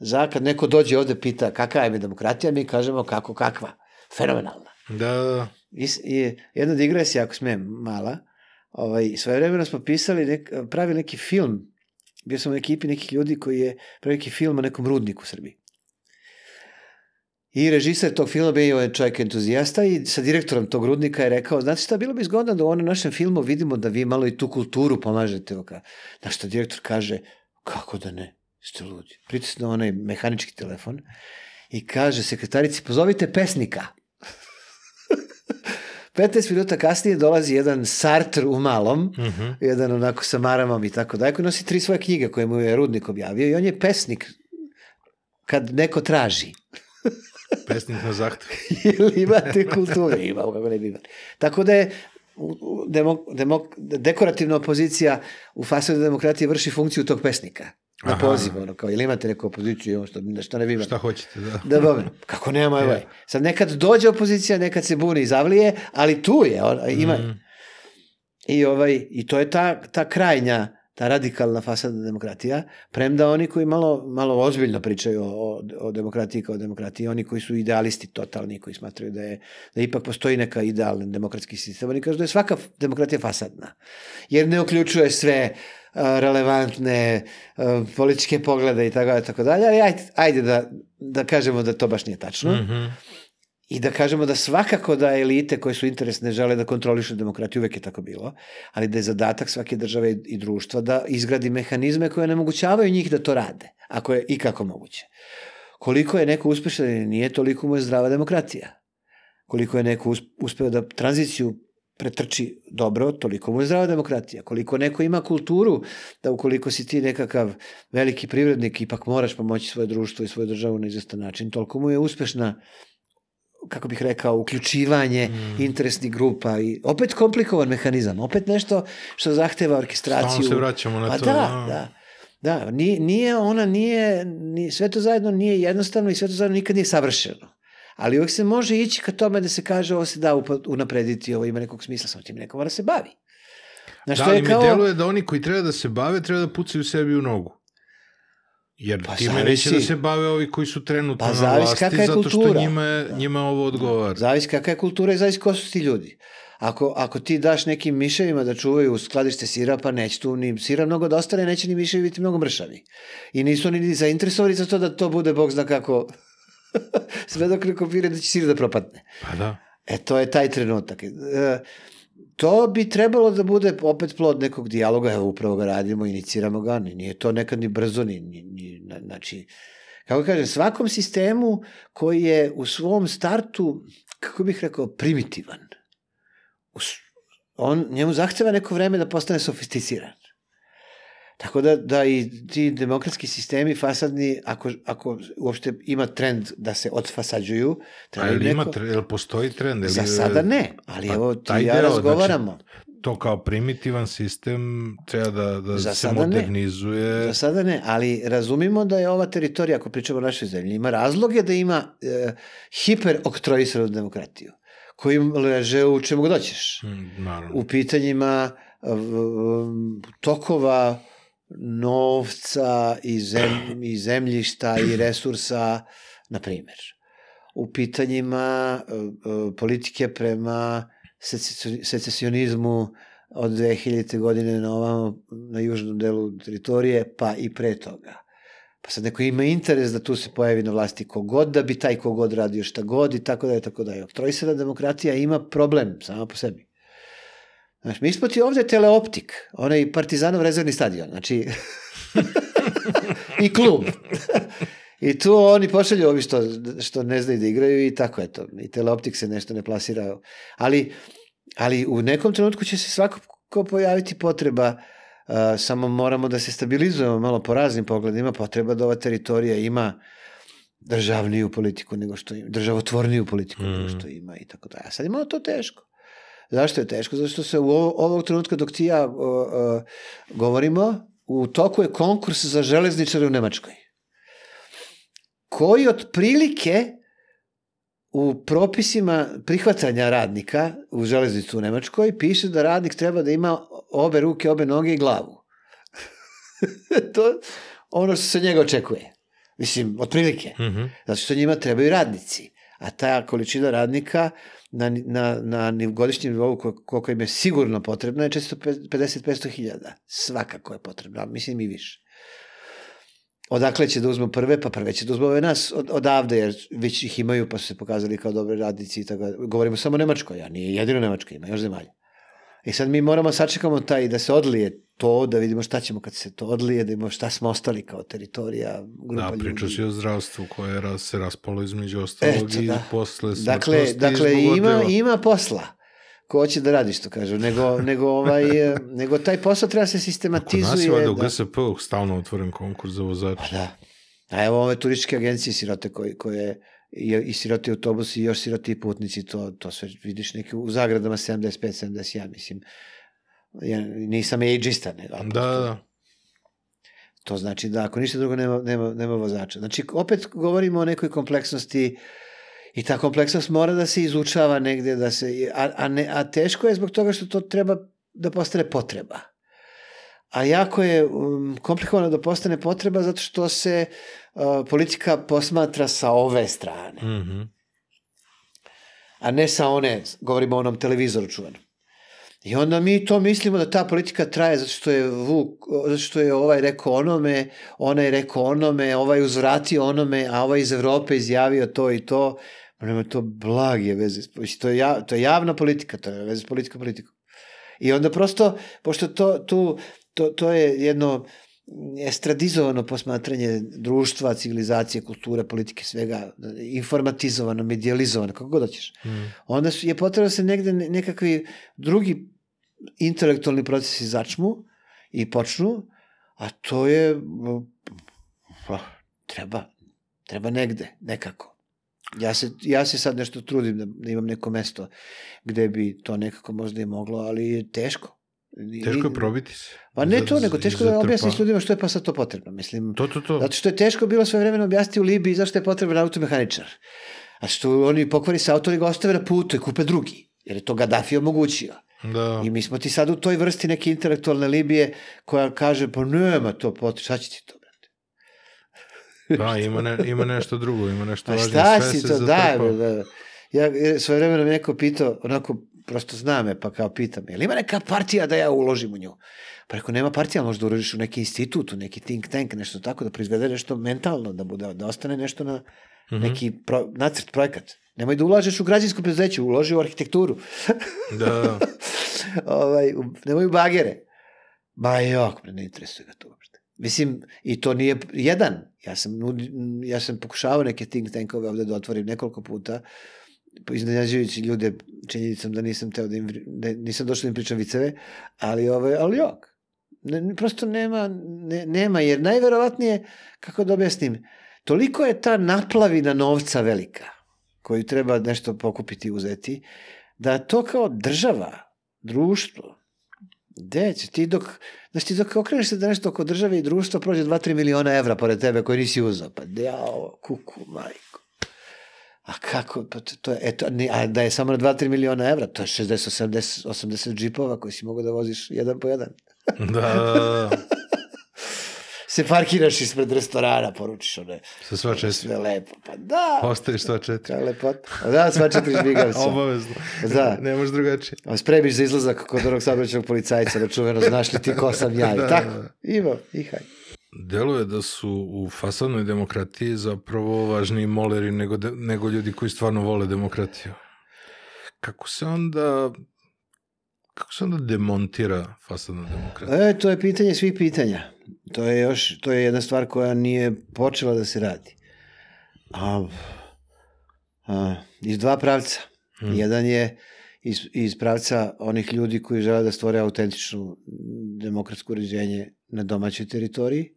za kad neko dođe ovde pita kakva je mi demokratija, mi kažemo kako kakva. Fenomenalna. Da, da, da. I, i jedna digresija, ako smem, mala. Ovaj, svoje vremena smo pisali, nek, pravili neki film. Bio sam u ekipi nekih ljudi koji je pravio film o nekom rudniku u Srbiji. I režiser tog filma bio je čovjek entuzijasta i sa direktorom tog rudnika je rekao, znate šta, bilo bi zgodno da u onom našem filmu vidimo da vi malo i tu kulturu pomažete. Oka. Na što direktor kaže, kako da ne, ste ludi. Pritisne onaj mehanički telefon i kaže sekretarici, pozovite pesnika. 15 minuta kasnije dolazi jedan Sartre u malom, Mhm. jedan onako sa maramom i tako dalje, koji nosi tri svoje knjige koje mu je Rudnik objavio i on je pesnik kad neko traži. Pesnik na zahtev. Ili imate kulturu? Ima, kako ne bi imali. Tako da je u- u- demo, demo, dekorativna opozicija u fasadu demokratije vrši funkciju tog pesnika. Na poziv, ono, kao, ili imate neku opoziciju, ono što, što ne bi. Šta hoćete, da. Da bome, kako nema, evo je. Sad nekad dođe opozicija, nekad se buni i zavlije, ali tu je, on, ima, Mm. I, ovaj, I to je ta, ta krajnja, ta radikalna fasadna demokratija, premda oni koji malo, malo ozbiljno pričaju o, o, o demokratiji kao demokratiji, oni koji su idealisti totalni, koji smatraju da je da ipak postoji neka idealni demokratski sistem, oni kažu da je svaka demokratija fasadna, jer ne uključuje sve relevantne a, političke poglede i tako, tako dalje, ali ajde, ajde da, da kažemo da to baš nije tačno. Mhm. I da kažemo da svakako da elite koje su interesne žele da kontrolišu demokratiju, uvek je tako bilo, ali da je zadatak svake države i društva da izgradi mehanizme koje onemogućavaju njih da to rade, ako je i kako moguće. Koliko je neko uspešan ili nije, toliko mu je zdrava demokratija. Koliko je neko us- uspeo da tranziciju pretrči dobro, toliko mu je zdrava demokratija. Koliko neko ima kulturu, da ukoliko si ti nekakav veliki privrednik, ipak moraš pomoći svoje društvo i svoju državu na izvestan način, toliko mu je uspešna kako bih rekao, uključivanje mm. interesnih grupa i opet komplikovan mehanizam, opet nešto što zahteva orkestraciju. Stalno se vraćamo na pa to. Da, da. da. Da, nije, nije ona, nije, ni, sve to zajedno nije jednostavno i sve to zajedno nikad nije savršeno. Ali uvek se može ići ka tome da se kaže ovo se da unaprediti, ovo ima nekog smisla, samo tim neko mora se bavi. Znaš, Da, ali je mi kao... deluje da oni koji treba da se bave, treba da pucaju sebi u nogu. Jer Pa time neće zavisi. da se bave ovi koji su trenutno Pa na vlasti, kakva je zato što njima, je- njima ovo odgovara. Zavisi kakva je kultura i zavisi ko su ti ljudi. Ako, ako ti daš nekim miševima da čuvaju skladište sira, pa neće tu ni sira mnogo da ostane, neće ni miševi biti mnogo mršavi. I nisu oni ni zainteresovani za to da to bude, bog zna kako, sve dok ne kopiraju da će sir da propadne. Pa da. E, to je taj trenutak. E, to bi trebalo da bude opet plod nekog dijaloga, evo upravo ga radimo, iniciramo ga, ni- nije to nekad ni brzo, ni, ni, ni na- znači, kako kažem, svakom sistemu koji je u svom startu, kako bih rekao, primitivan, on, njemu zahteva neko vreme da postane sofisticiran. Tako da, da i ti demokratski sistemi fasadni, ako, ako uopšte ima trend da se odfasađuju, treba ima, neko... tre- jel postoji trend? Jel Za sada ne, ali Pa evo ti ja deo, razgovaramo. Znači, to kao primitivan sistem treba da, da Za se sada ne. modernizuje. Za sada ne, ali razumimo da je ova teritorija, ako pričamo o našoj zemlji, ima razloge da ima e, hiperoktroisanu demokratiju, koji leže u čemu god hoćeš. Mm, Naravno. U pitanjima tokova novca i, zem, i zemljišta i resursa, na primjer. U pitanjima e, e, politike prema secesio- secesionizmu od 2000. godine na ovamo, na južnom delu teritorije, pa i pre toga. Pa sad neko ima interes da tu se pojavi na vlasti kogod, da bi taj kogod radio šta god i tako da je, tako da je. Oktrojsena demokratija ima problem sama po sebi. Znaš, mi smo ti ovde teleoptik, onaj partizanov rezervni stadion, znači, i klub. I tu oni pošalju ovi što, što ne znaju da igraju i tako je to. I teleoptik se nešto ne plasira. Ali, ali u nekom trenutku će se svakako pojaviti potreba uh, samo moramo da se stabilizujemo malo po raznim pogledima, potreba da ova teritorija ima državniju politiku nego što ima, državotvorniju politiku mm. nego što ima i tako da. A sad je malo to teško. Zašto je teško? Zato što se u ovo, ovog trenutka dok ti ja uh, uh, govorimo, u toku je konkurs za železničare u Nemačkoj koji otprilike u propisima prihvatanja radnika u železnicu u Nemačkoj piše da radnik treba da ima obe ruke, obe noge i glavu. to ono što se njega očekuje. Mislim, otprilike. Mm -hmm. Zato što njima trebaju radnici. A ta količina radnika na, na, na godišnjem nivou kol- koliko im je sigurno potrebna je 450-500 hiljada. Svakako je potrebna, ali mislim i više. Odakle će da uzmu prve? Pa prve će da uzmu ove nas od, odavde, jer već ih imaju, pa su se pokazali kao dobre radnici i tako. dalje. Govorimo samo o Nemačkoj, a nije jedino Nemačka, ima još zemalja. I sad mi moramo sačekamo taj da se odlije to, da vidimo šta ćemo kad se to odlije, da vidimo šta smo ostali kao teritorija, grupa Da, ljudi. si o zdravstvu koje je raz, se raspalo između ostalog Eto, i da. posle Dakle, smrtnosti dakle ima, ima posla. Ko hoće da radi, što kažu. Nego, nego, ovaj, nego taj posao treba se Kod sistematizuje. nas je valjda u da- GSP-u stalno otvoren konkurs za vozače. Pa da. A evo ove turističke agencije sirote koje, koje i, i siroti autobusi i još siroti putnici, to, to sve vidiš neki u zagradama 75-71, mislim. Ja nisam ageista, ne, Da, da, da. To znači da ako ništa drugo nema, nema, nema vozača. Znači opet govorimo o nekoj kompleksnosti i ta kompleksnost mora da se izučava negde, da se, a, a, ne, a teško je zbog toga što to treba da postane potreba. A jako je um, komplikovano da postane potreba zato što se uh, politika posmatra sa ove strane, Mhm. a ne sa one, govorimo o onom televizoru čuvanom. I onda mi to mislimo da ta politika traje zato što je Vuk, zato što je ovaj rekao onome, onaj rekao onome, ovaj uzvratio onome, a ovaj iz Evrope izjavio to i to. Ma nema to blage veze. To je, ja, to je javna politika, to je veze s politikom politikom. I onda prosto, pošto to, tu, to, to je jedno estradizovano posmatranje društva, civilizacije, kulture, politike, svega, informatizovano, medializovano, kako god hoćeš Mm. onda su, je potrebno da se negde ne- nekakvi drugi intelektualni procesi začmu i počnu, a to je pa, treba, treba negde, nekako. Ja se, ja se sad nešto trudim da, da imam neko mesto gde bi to nekako možda i moglo, ali je teško. Teško je probiti se. Pa ne to, nego teško da objasniš ljudima što je pa sad to potrebno. Mislim, To, to, to. Zato što je teško bilo sve vremena objasniti u Libiji zašto je potreban automehaničar. A što oni pokvari se auto i ga ostave na putu i kupe drugi. Jer je to Gaddafi omogućio. Da. I mi smo ti sad u toj vrsti neke intelektualne Libije koja kaže, pa nema to potrebno, šta će ti to, brate? Da, ima, ne, ima nešto drugo, ima nešto važnije. šta Sve si to, da, zatrpa. da. Ja jer svoje vremena me neko pitao, onako, prosto zna me, pa kao pitam, je li ima neka partija da ja uložim u nju? Pa rekao, nema partija, možda uložiš u neki institut, u neki think tank, nešto tako, da proizvede nešto mentalno, da, bude, da ostane nešto na Mhm. neki pro, nacrt, projekat. Nemoj da ulažeš u građansko preduzeće, uloži u arhitekturu. Da, da. ovaj, nemoj u bagere. Ma jok, ne interesuje ga to uopšte. Mislim, i to nije jedan. Ja sam, ja sam pokušavao neke think tankove ovde da otvorim nekoliko puta, iznenađujući ljude činjenicom da nisam teo da im, da nisam došao da im pričam viceve, ali, ovaj, ali jok. Ne- prosto nema, ne, nema, jer najverovatnije, kako da objasnim, toliko je ta naplavina novca velika, koju treba nešto pokupiti i uzeti, da to kao država, društvo, gde će ti dok, znači ti dok okreneš se da nešto oko države i društva prođe 2-3 miliona evra pored tebe koji nisi uzao, pa jao, kuku, majko. A kako, pa to, to je, eto, a da je samo na 2-3 miliona evra, to je 60, 80, 80 džipova koji si mogu da voziš jedan po jedan. Da, da, da. Se parkiraš ispred restorana, poručiš one, Sa sva četiri. sve lepo, pa da, Ostaviš sva četiri. kao lepota. Da, sva četiri žmigavca. Obavezno. Da. Ne možeš drugačije. A spremiš za izlazak kod onog saobraćajnog policajca, da čuveno, znaš li ti ko sam ja, i Da, tako. da. Ima, ihaj. Deluje da su u fasadnoj demokratiji zapravo važniji moleri nego, de, nego ljudi koji stvarno vole demokratiju. Kako se onda kako se onda demontira fasadna demokratija? E, to je pitanje svih pitanja. To je još, to je jedna stvar koja nije počela da se radi. A, a, iz dva pravca. Hmm. Jedan je iz, iz pravca onih ljudi koji žele da stvore autentično demokratsko uređenje na domaćoj teritoriji,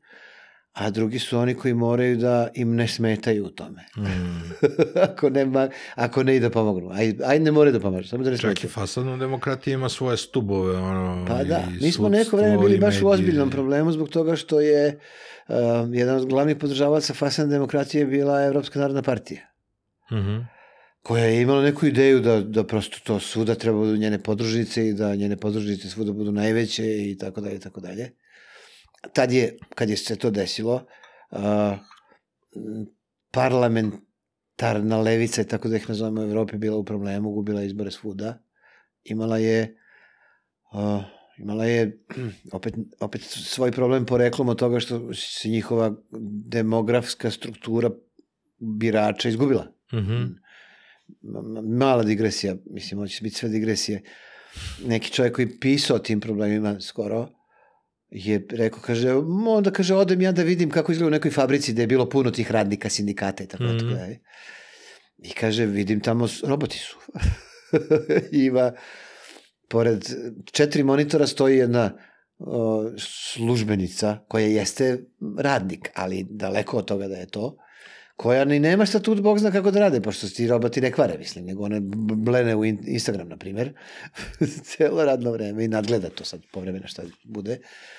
a drugi su oni koji moraju da im ne smetaju u tome. Mm. ako, nema, ako ne i da pomognu. Aj, aj ne moraju da pomažu, samo da ne Čak i fasadna demokratija ima svoje stubove. Ono, Pa da, mi smo neko vreme bili baš u ozbiljnom problemu zbog toga što je uh, jedan od glavnih podržavaca fasadne demokratije bila Evropska narodna partija Mhm. koja je imala neku ideju da, da prosto to svuda treba budu njene podružnice i da njene podružnice svuda budu najveće i tako dalje i tako dalje. Tad je, kad je se to desilo, uh, parlamentarna levica, tako da ih nazovemo u Evropi, bila u problemu, gubila izbore svuda. Imala je uh, imala je opet, opet svoj problem poreklom od toga što se njihova demografska struktura birača izgubila Mhm. m- mala digresija, mislim, hoće biti sve digresije. Neki čovjek koji pisao o tim problemima skoro, je rekao, kaže, "Mo, onda kaže, odem ja da vidim kako izgleda u nekoj fabrici gde je bilo puno tih radnika, sindikata i tako mm. -hmm. dalje. I kaže, vidim tamo, roboti su. Ima, pored četiri monitora stoji jedna o, službenica koja jeste radnik, ali daleko od toga da je to, koja ni nema statut, Bog zna kako da rade, pošto ti roboti ne kvare, mislim, nego one blene u in- Instagram, na primer, celo radno vreme i nadgleda to sad povremeno šta bude. I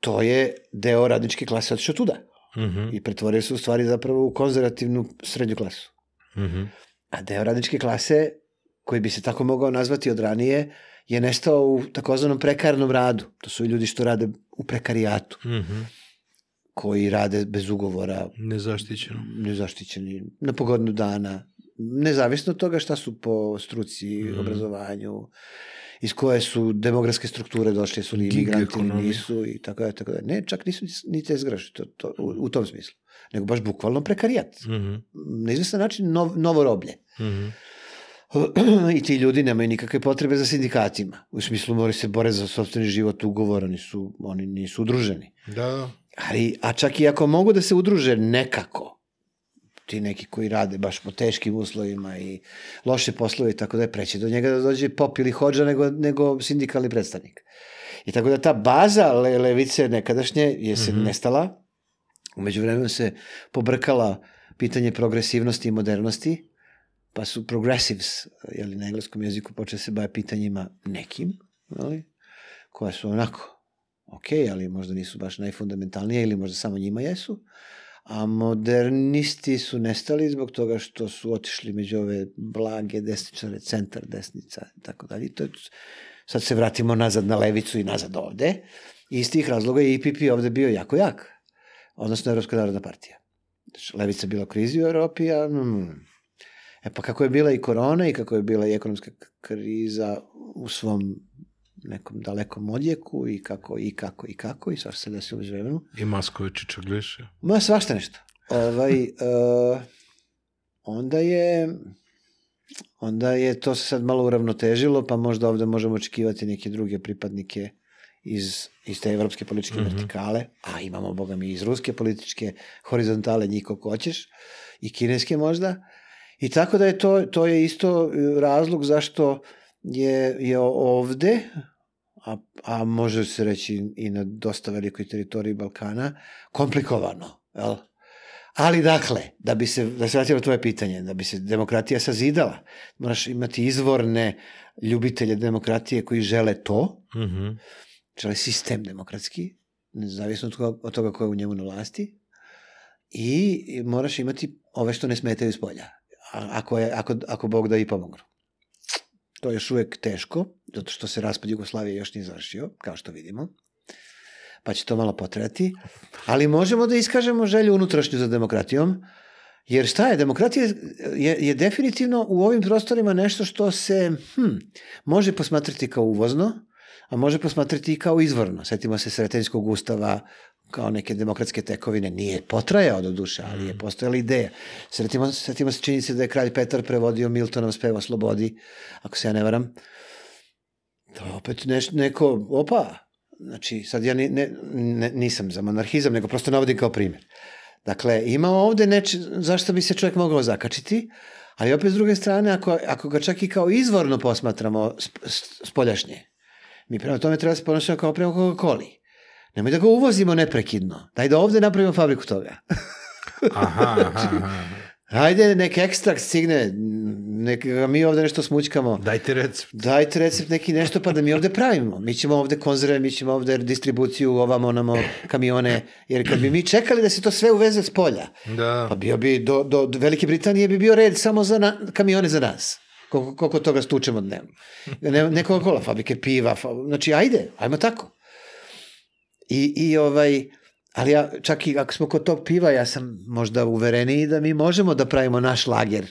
to je deo radničke klase otišao tuda Mhm, i pretvorio se u stvari zapravo u konzervativnu srednju klasu. mhm. A deo radničke klase, koji bi se tako mogao nazvati od ranije, je nestao u takozvanom prekarnom radu. To su ljudi što rade u prekarijatu, Mhm. koji rade bez ugovora, Nezaštićeno. nezaštićeni, na pogodnu dana, nezavisno od toga šta su po struci, Mhm. obrazovanju, iz koje su demografske strukture došli, su li imigranti ili nisu i tako da, tako da. Ne, čak nisu ni te zgraši to, to, u, u tom smislu, nego baš bukvalno prekarijat. Mhm, Na izvestan način nov, novo roblje. mhm. I ti ljudi nemaju nikakve potrebe za sindikatima. U smislu moraju se bore za sobstveni život ugovor, oni, su, oni nisu udruženi. Da. Ali, a čak i ako mogu da se udruže nekako, ti neki koji rade baš po teškim uslovima i loše poslove i tako da je preće do njega da dođe pop ili hođa nego, nego sindikalni predstavnik. I tako da ta baza le, levice nekadašnje je se Mhm. nestala, umeđu vremenu se pobrkala pitanje progresivnosti i modernosti, pa su progressives, jeli, na engleskom jeziku počeli se bave pitanjima nekim, jeli, koja su onako ok, ali možda nisu baš najfundamentalnije ili možda samo njima jesu. A modernisti su nestali zbog toga što su otišli među ove blage desničare, centar desnica i tako dalje. To je, sad se vratimo nazad na levicu i nazad ovde. I iz tih razloga je IPP ovde bio jako jak. Odnosno Evropska narodna partija. Znači, levica bila krizi u Evropi, a... Mm, E pa kako je bila i korona i kako je bila i ekonomska kriza u svom nekom dalekom odjeku i kako i kako i kako i svašta se desilo u vremenu. I Masković i Čagliše. Ma svašta nešto. Ovaj, uh, onda je onda je to se sad malo uravnotežilo, pa možda ovde možemo očekivati neke druge pripadnike iz, iz te evropske političke Mhm. vertikale, a imamo, boga mi, iz ruske političke horizontale njih koliko hoćeš, i kineske možda. I tako da je to, to je isto e, razlog zašto je, je ovde, a, a može se reći i na dosta velikoj teritoriji Balkana, komplikovano. Jel? Ali dakle, da bi se, da se vratimo tvoje pitanje, da bi se demokratija sazidala, moraš imati izvorne ljubitelje demokratije koji žele to, Mhm. žele sistem demokratski, nezavisno od toga, od toga ko je u njemu na vlasti, i moraš imati ove što ne smetaju iz polja, ako, je, ako, ako Bog da i pomognu. To je još uvek teško, zato što se raspad Jugoslavije još nije završio, kao što vidimo, pa će to malo potrati, ali možemo da iskažemo želju unutrašnju za demokratijom, jer šta je, demokratija je, je definitivno u ovim prostorima nešto što se hm, može posmatrati kao uvozno, a može posmatrati i kao izvorno. Setimo se Sretenjskog ustava kao neke demokratske tekovine. Nije potrajao do duše, ali je postojala ideja. Setimo, setimo se činjenice da je kralj Petar prevodio Miltonov spev o slobodi, ako se ja ne varam. To je opet neš, neko, opa, znači sad ja ni, ne, ne, nisam za monarhizam, nego prosto navodim kao primjer. Dakle, ima ovde neče, zašto bi se čovjek mogao zakačiti, ali opet s druge strane, ako, ako ga čak i kao izvorno posmatramo sp, spoljašnje, mi prema tome treba se ponašati kao prema Coca-Coli. Nemoj da ga uvozimo neprekidno. Daj da ovde napravimo fabriku toga. Aha, aha, aha. Hajde, nek ekstrakt stigne, nek ga mi ovde nešto smućkamo. Dajte recept. Dajte recept neki nešto pa da mi ovde pravimo. Mi ćemo ovde konzerve, mi ćemo ovde distribuciju, ovamo, onamo, kamione. Jer kad bi mi čekali da se to sve uveze s polja, Da. pa bio bi, do, do, do Velike Britanije bi bio red samo za na, kamione za nas. Koliko, koliko toga stučemo dnevno. Ne, ne Coca-Cola, fabrike piva, fa, znači ajde, ajmo tako. I, i ovaj, ali ja, čak i ako smo kod tog piva, ja sam možda uvereniji da mi možemo da pravimo naš lager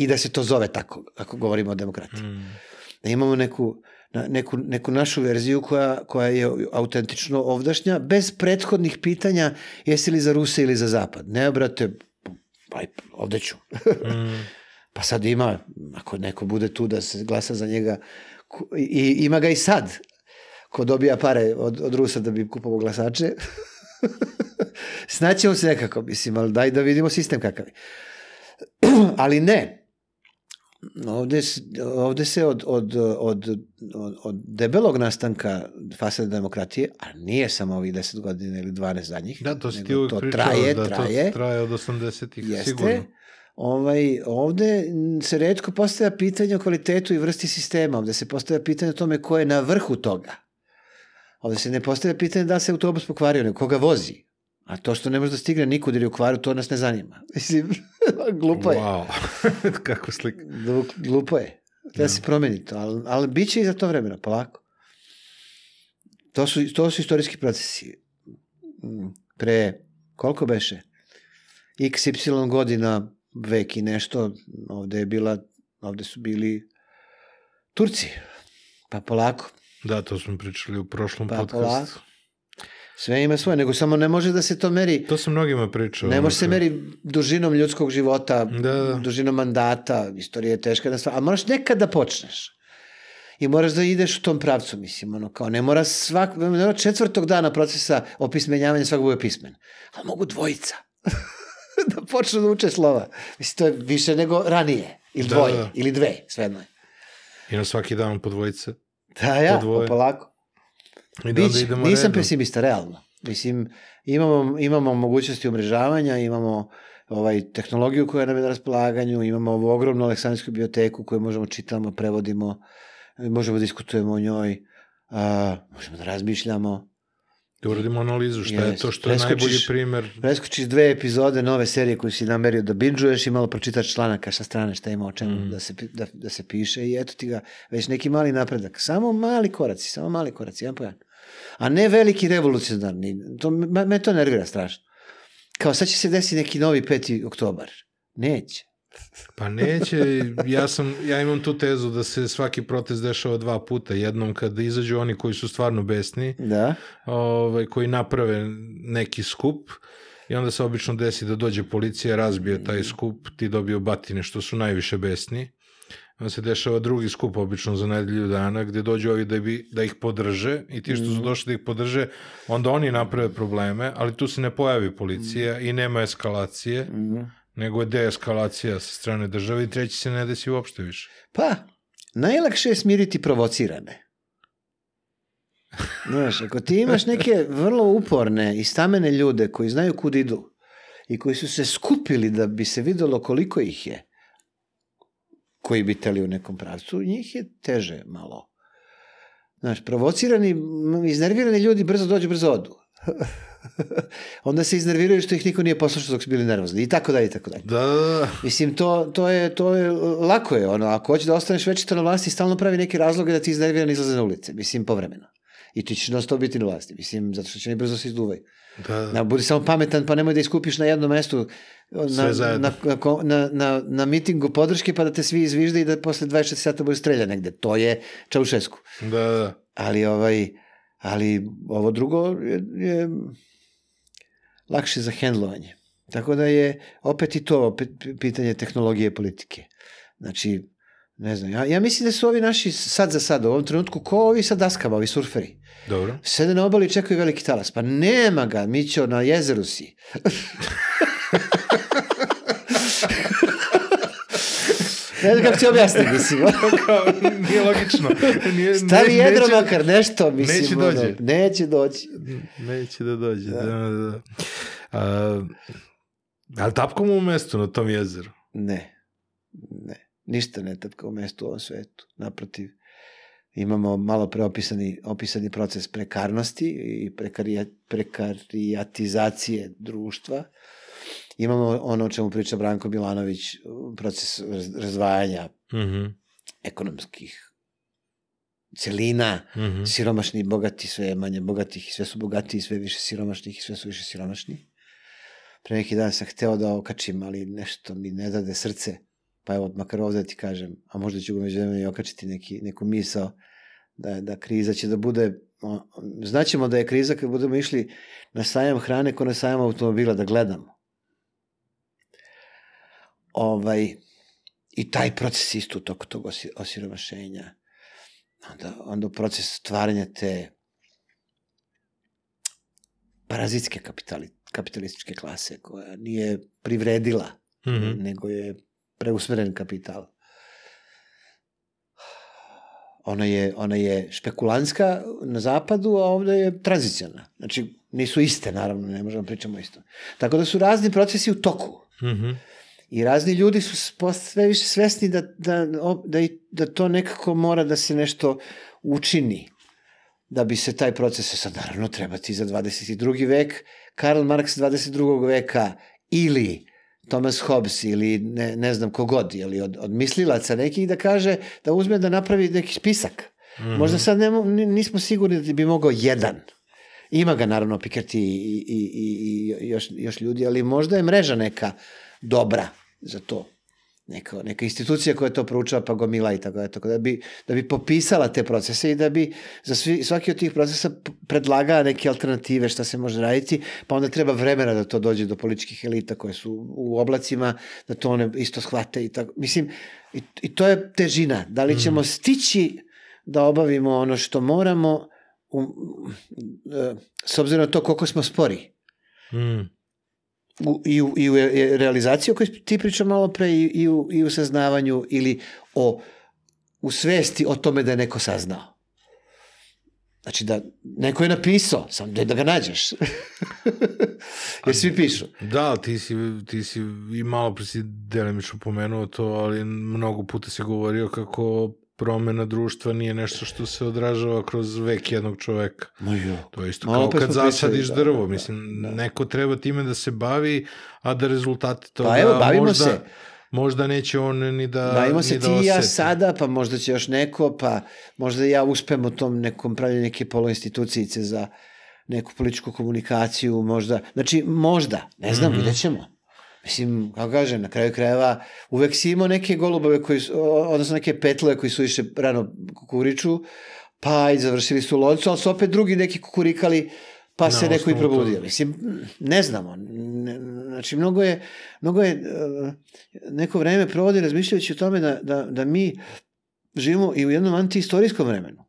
i da se to zove tako, ako govorimo o demokratiji. Mm. Da imamo neku, neku, neku našu verziju koja, koja je autentično ovdašnja, bez prethodnih pitanja jesi li za Ruse ili za Zapad. Ne, brate, aj, ovde ću. Mm. Pa sad ima, ako neko bude tu da se glasa za njega, i ima ga i sad, ko dobija pare od, od Rusa da bi kupovao glasače, snaćemo se nekako, mislim, ali daj da vidimo sistem kakav je. ali ne, Ovde, ovde se od, od, od, od, od debelog nastanka fasadne demokratije, a nije samo ovih 10 godina ili 12 zadnjih, Da, to si ti to pričao, traje, da traje, to traje od 80-ih, jeste, sigurno. ovaj, ovde se redko postavlja pitanje o kvalitetu i vrsti sistema, ovde se postavlja pitanje o tome ko je na vrhu toga. Ovde se ne postavlja pitanje da se autobus pokvario, nego koga vozi. A to što ne može da stigne nikud ili u kvaru, to nas ne zanima. Mislim, glupo je. Wow, kako slika. Glu- Glupo je. Da se promeni to, ali, ali bit će i za to vremena, polako. To su, to su istorijski procesi. Mm, Pre, koliko beše? X, Y godina, vek i nešto, ovde je bila, ovde su bili Turci. Pa polako. Da, to smo pričali u prošlom Pa, podcastu. polako. Sve ima svoje, nego samo ne može da se to meri To sam mnogima pričao. Ne može se meri dužinom ljudskog života, Da, da. dužinom mandata, istorija je teška da stvar, a moraš nekad da počneš. I moraš da ideš u tom pravcu, mislim, ono, kao ne mora svak, ne mora četvrtog dana procesa opismenjavanja svak bude pismen. Ali mogu dvojica. da počnu da uče slova. Mislim, to je više nego ranije. Ili Da, dvoje, da. ili dve, svejedno je. I na svaki dan po dvojice. Da, ja, Po polako. I da Biće, idemo nisam redom. pesimista, realno. Mislim, imamo, imamo mogućnosti umrežavanja, imamo ovaj, tehnologiju koja nam je na raspolaganju, imamo ovu ogromnu Aleksandrijsku biblioteku koju možemo čitamo, prevodimo, možemo da diskutujemo o njoj, a, možemo da razmišljamo. Da uradimo analizu šta je Jest. to što je najbolji primer. Preskočiš dve epizode nove serije koju si namerio da binžuješ i malo pročitaš članaka sa strane šta ima o čemu Mm. da, se, da, da se piše i eto ti ga već neki mali napredak. Samo mali koraci, samo mali koraci, jedan po jedan. A ne veliki revolucionarni. To, me, me to nervira strašno. Kao sad će se desiti neki novi 5. oktobar. Neće. Pa neće, ja, sam, ja imam tu tezu da se svaki protest dešava dva puta. Jednom kad izađu oni koji su stvarno besni, Da. ovaj, koji naprave neki skup i onda se obično desi da dođe policija, razbije taj skup, ti dobiju batine što su najviše besni. Onda se dešava drugi skup, obično za nedelju dana, gde dođu ovi da, bi, da ih podrže i ti što su došli da ih podrže, onda oni naprave probleme, ali tu se ne pojavi policija i nema eskalacije, Mhm. nego je deeskalacija sa strane države i treći se ne desi uopšte više. Pa, najlakše je smiriti provocirane. Znaš, ako ti imaš neke vrlo uporne i stamene ljude koji znaju kud idu i koji su se skupili da bi se videlo koliko ih je, koji bi teli u nekom pravcu, njih je teže malo. Znaš, provocirani, iznervirani ljudi brzo dođu, brzo odu. Onda se iznerviraju što ih niko nije poslušao dok su bili nervozni i tako dalje i tako dalje. Da. Mislim, to, to, je, to je, lako je, ono, ako hoćeš da ostaneš večito na vlasti, stalno pravi neke razloge da ti iznerviran izlaze na ulice, mislim, povremeno. I ti ćeš non stop biti na vlasti, mislim, zato što će oni brzo se izduvaju. Da, da. Na, budi samo pametan, pa nemoj da iskupiš na jednom mestu na, na, na, na, na, na mitingu podrške, pa da te svi izvižde i da posle 24 sata bude strelja negde. To je Čaušesku. da, da. Ali, ovaj, ali ovo drugo je, je lakše za hendlovanje. Tako da je opet i to opet pitanje tehnologije politike. Znači, ne znam, ja, ja mislim da su ovi naši sad za sad, u ovom trenutku, ko ovi sa daskama, ovi surferi. Dobro. Sede na obali i čekaju veliki talas. Pa nema ga, Mićo, na jezeru si. ne znam kako ti objasnim, mislim. Nije logično. Nije, Stavi ne- jedro neće- makar, nešto, mislim. neće ono, dođe. neće doći. Neće da dođe. Da. Da, da. A, ali tapkamo u mestu na tom jezeru. Ne, ne. Ništa ne tapka u mestu u ovom svetu. Naprotiv, imamo malo preopisani opisani proces prekarnosti i prekarija, prekarijatizacije društva. Imamo ono o čemu priča Branko Milanović, proces raz- razdvajanja Mhm. ekonomskih celina, Mhm. siromašni i bogati, sve je manje bogatih i sve su bogati i sve više siromašnih i sve su više siromašni. Pre neki dan sam hteo da okačim, ali nešto mi ne dade srce, pa evo, makar ovde ti kažem, a možda ću ga među i okačiti neki, neku misao, da, da kriza će da bude, znaćemo da je kriza kad budemo išli na sajam hrane ko na sajam automobila da gledamo. Ovaj, I taj proces isto u toku tog osi- osiromašenja, onda, onda proces stvaranja te parazitske kapitali, kapitalističke klase koja nije privredila, Mhm. nego je preusmeren kapital. ona je, ona je špekulantska na zapadu, a ovde je tranzicijana. Znači, nisu iste, naravno, ne možemo da pričamo isto. Tako da su razni procesi u toku. Mhm. I razni ljudi su sve više svesni da, da, da, da to nekako mora da se nešto učini da bi se taj proces, sad naravno treba ti za 22. vek, Karl Marx 22. veka ili Thomas Hobbes ili ne, ne znam kogod, ili od, od mislilaca nekih da kaže, da uzme da napravi neki spisak. Mm -hmm. Možda sad ni- nismo sigurni da bi mogao jedan. Ima ga naravno Piketty i, i, i, i još, još ljudi, ali možda je mreža neka dobra za to. Neka, neka institucija koja to proučava pa gomila i tako da, tako da bi, da bi popisala te procese i da bi za svi, svaki od tih procesa predlagala neke alternative šta se može raditi, pa onda treba vremena da to dođe do političkih elita koje su u oblacima, da to one isto shvate i tako. Mislim, i, i to je težina. Da li ćemo stići da obavimo ono što moramo u, e, s obzirom na to koliko smo spori Mm. U, i, u, i u e- realizaciji o kojoj ti pričao malo pre i, i, u, i u saznavanju ili o, u svesti o tome da je neko saznao. Znači da neko je napisao, samo da, da ga nađeš. Jer svi pišu. Da, ti si, ti si i malo pre si delimično pomenuo to, ali mnogo puta se govorio kako promena društva nije nešto što se odražava kroz vek jednog čoveka. Ma jo. To je isto kao kad zasadiš da, drvo, da, mislim, da. neko treba time da se bavi, a da rezultati toga Pa evo, bavimo možda, se. možda neće on ni da Bavimo se ni ti da i ja sada, pa možda će još neko, pa možda ja uspem u tom nekom pravljenju neke poloinstitucijice za neku političku komunikaciju, možda, znači možda, ne znam, mm. -hmm. vidjet ćemo. Mislim, kako kažem, na kraju krajeva uvek si imao neke golubove koji su, odnosno neke petle koji su više rano kukuriču, pa i završili su loncu, ali su opet drugi neki kukurikali, pa Na se neko i probudio. toga. Mislim, ne znamo. Ne, znači, mnogo je, mnogo je, uh, neko vreme provodi razmišljajući o tome da, da, da mi živimo i u jednom antiistorijskom vremenu.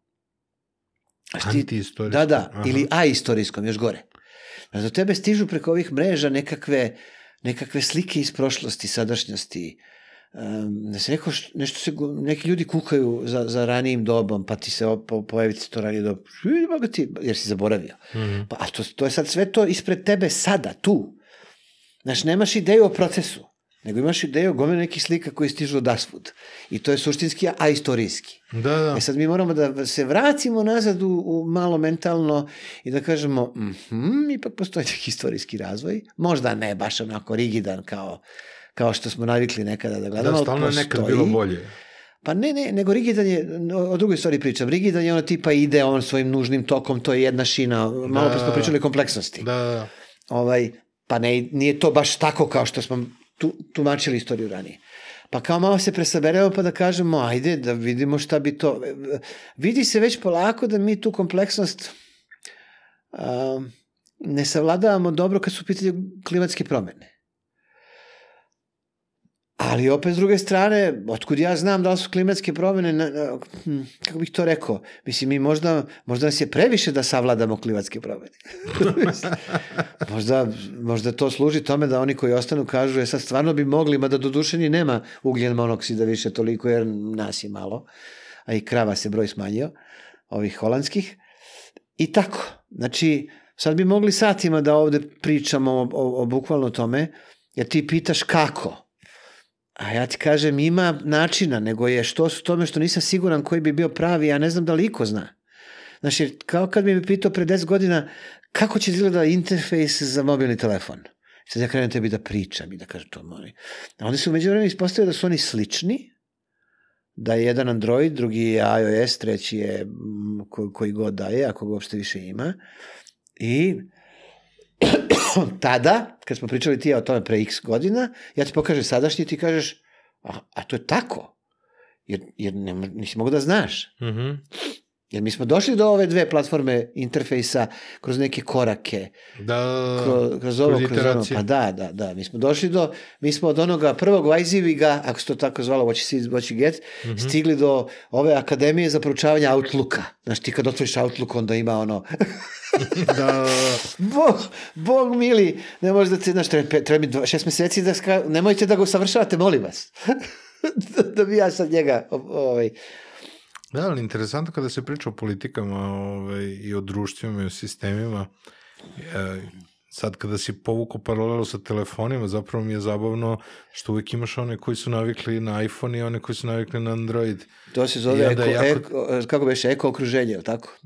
Znaš, ti- Antiistorijsko. Da, da, Aha. ili aistorijskom, još gore. Znaš, do tebe stižu preko ovih mreža nekakve, nekakve slike iz prošlosti, sadašnjosti, um, da se neko, nešto se, neki ljudi kukaju za, za ranijim dobom, pa ti se po, pojavi ti to ranije dob, boga ti, jer si zaboravio. Mhm. Pa, a to, to je sad sve to ispred tebe sada, tu. Znaš, nemaš ideju o procesu, nego imaš ideju o gomenu nekih slika koji stižu od asvud. I to je suštinski, a istorijski. Da, da. E sad mi moramo da se vratimo nazad u, u malo mentalno i da kažemo, mhm, ipak postoji neki istorijski razvoj, možda ne baš onako rigidan kao, kao što smo navikli nekada da gledamo, Da, stalno je nekad bilo bolje. Pa ne, ne, nego rigidan je, o drugoj stvari pričam, rigidan je ono tipa ide on svojim nužnim tokom, to je jedna šina, malo pre smo pričali o kompleksnosti. Da, da. Ovaj, pa ne, nije to baš tako kao što smo tu, tumačili istoriju ranije. Pa kao malo se presaberemo pa da kažemo, ajde da vidimo šta bi to... Vidi se već polako da mi tu kompleksnost a, ne savladavamo dobro kad su u pitanju klimatske promene. Ali opet s druge strane, otkud ja znam da li su klimatske promene, na, na, hm, kako bih to rekao, mislim mi možda, možda nas je previše da savladamo klimatske promene. možda, možda to služi tome da oni koji ostanu kažu, je sad stvarno bi mogli, mada do duše ni nema ugljen monoksida više toliko, jer nas je malo, a i krava se broj smanjio, ovih holandskih. I tako, znači, sad bi mogli satima da ovde pričamo o, o, o bukvalno tome, jer ti pitaš kako, A ja ti kažem, ima načina, nego je što su tome što nisam siguran koji bi bio pravi, ja ne znam da li iko zna. Jer kao kad bi me pitao pre 10 godina kako će izgleda interfejs za mobilni telefon. Sad ja krenem tebi da pričam i da kažem to moj. A onda se umeđu vremena ispostavio da su oni slični, da je jedan Android, drugi je iOS, treći je mm, ko, koji god daje, ako ga uopšte više ima. I tada, kad smo pričali ti o tome pre x godina, ja ti pokažem sadašnji i ti kažeš, a, a to je tako. Jer, jer ne, nisi mogu da znaš. Mhm. Jer mi smo došli do ove dve platforme interfejsa kroz neke korake, Da, kroz, kroz ovo, kroz kroz ono. Pa da, da, da. Mi smo došli do, mi smo od onoga prvog Vajziviga, ako se to tako zvalo, what you see what you get, Mhm. stigli do ove akademije za proučavanje Outlooka. Znaš, ti kad otvoriš Outlook, onda ima ono, da. Bog, Bog mili, ne može da ti, znaš, treba, treba mi dva, šest meseci da, ska, nemojte da ga usavršavate, molim vas. da, da bi ja sad njega, ovaj, Da, ali interesantno kada se priča o politikama ovaj, i o društvima i o sistemima, e, sad kada si povuku paralelu sa telefonima, zapravo mi je zabavno što uvijek imaš one koji su navikli na iPhone i one koji su navikli na Android. To se zove, eko, jako- eko, kako beš, eko okruženje, jel tako?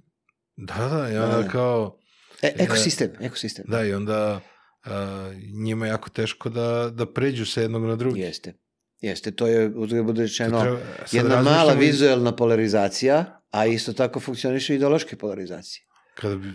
Da, da, i onda Da. kao, E, ekosistem, ekosistem. da, i onda a, njima je jako teško da, da pređu sa jednog na drugi. Jeste. Jeste, to je, uzgled bude rečeno, Treba- jedna mala i- vizuelna polarizacija, a isto tako funkcioniše i ideološke polarizacije. Kada bi,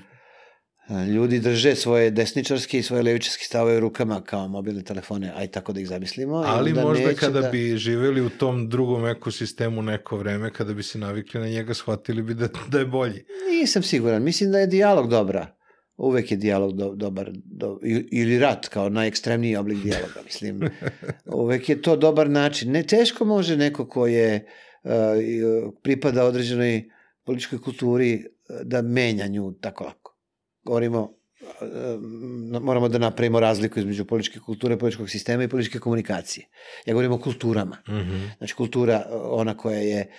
Ljudi drže svoje desničarske i svoje levičarske stavove u rukama kao mobilne telefone, aj tako da ih zamislimo. ali možda kada da... bi živeli u tom drugom ekosistemu neko vreme, kada bi se navikli na njega, shvatili bi da, da je bolji. Nisam siguran, mislim da je dijalog dobra. Uvek je dijalog do, dobar, do, ili rat kao najekstremniji oblik dijaloga, mislim. Uvek je to dobar način. Ne, teško može neko ko je uh, uh, pripada određenoj političkoj kulturi uh, da menja nju tako lako. Govorimo, uh, moramo da napravimo razliku između političke kulture, političkog sistema i političke komunikacije. Ja govorim o kulturama. Mhm. Znači kultura ona koja je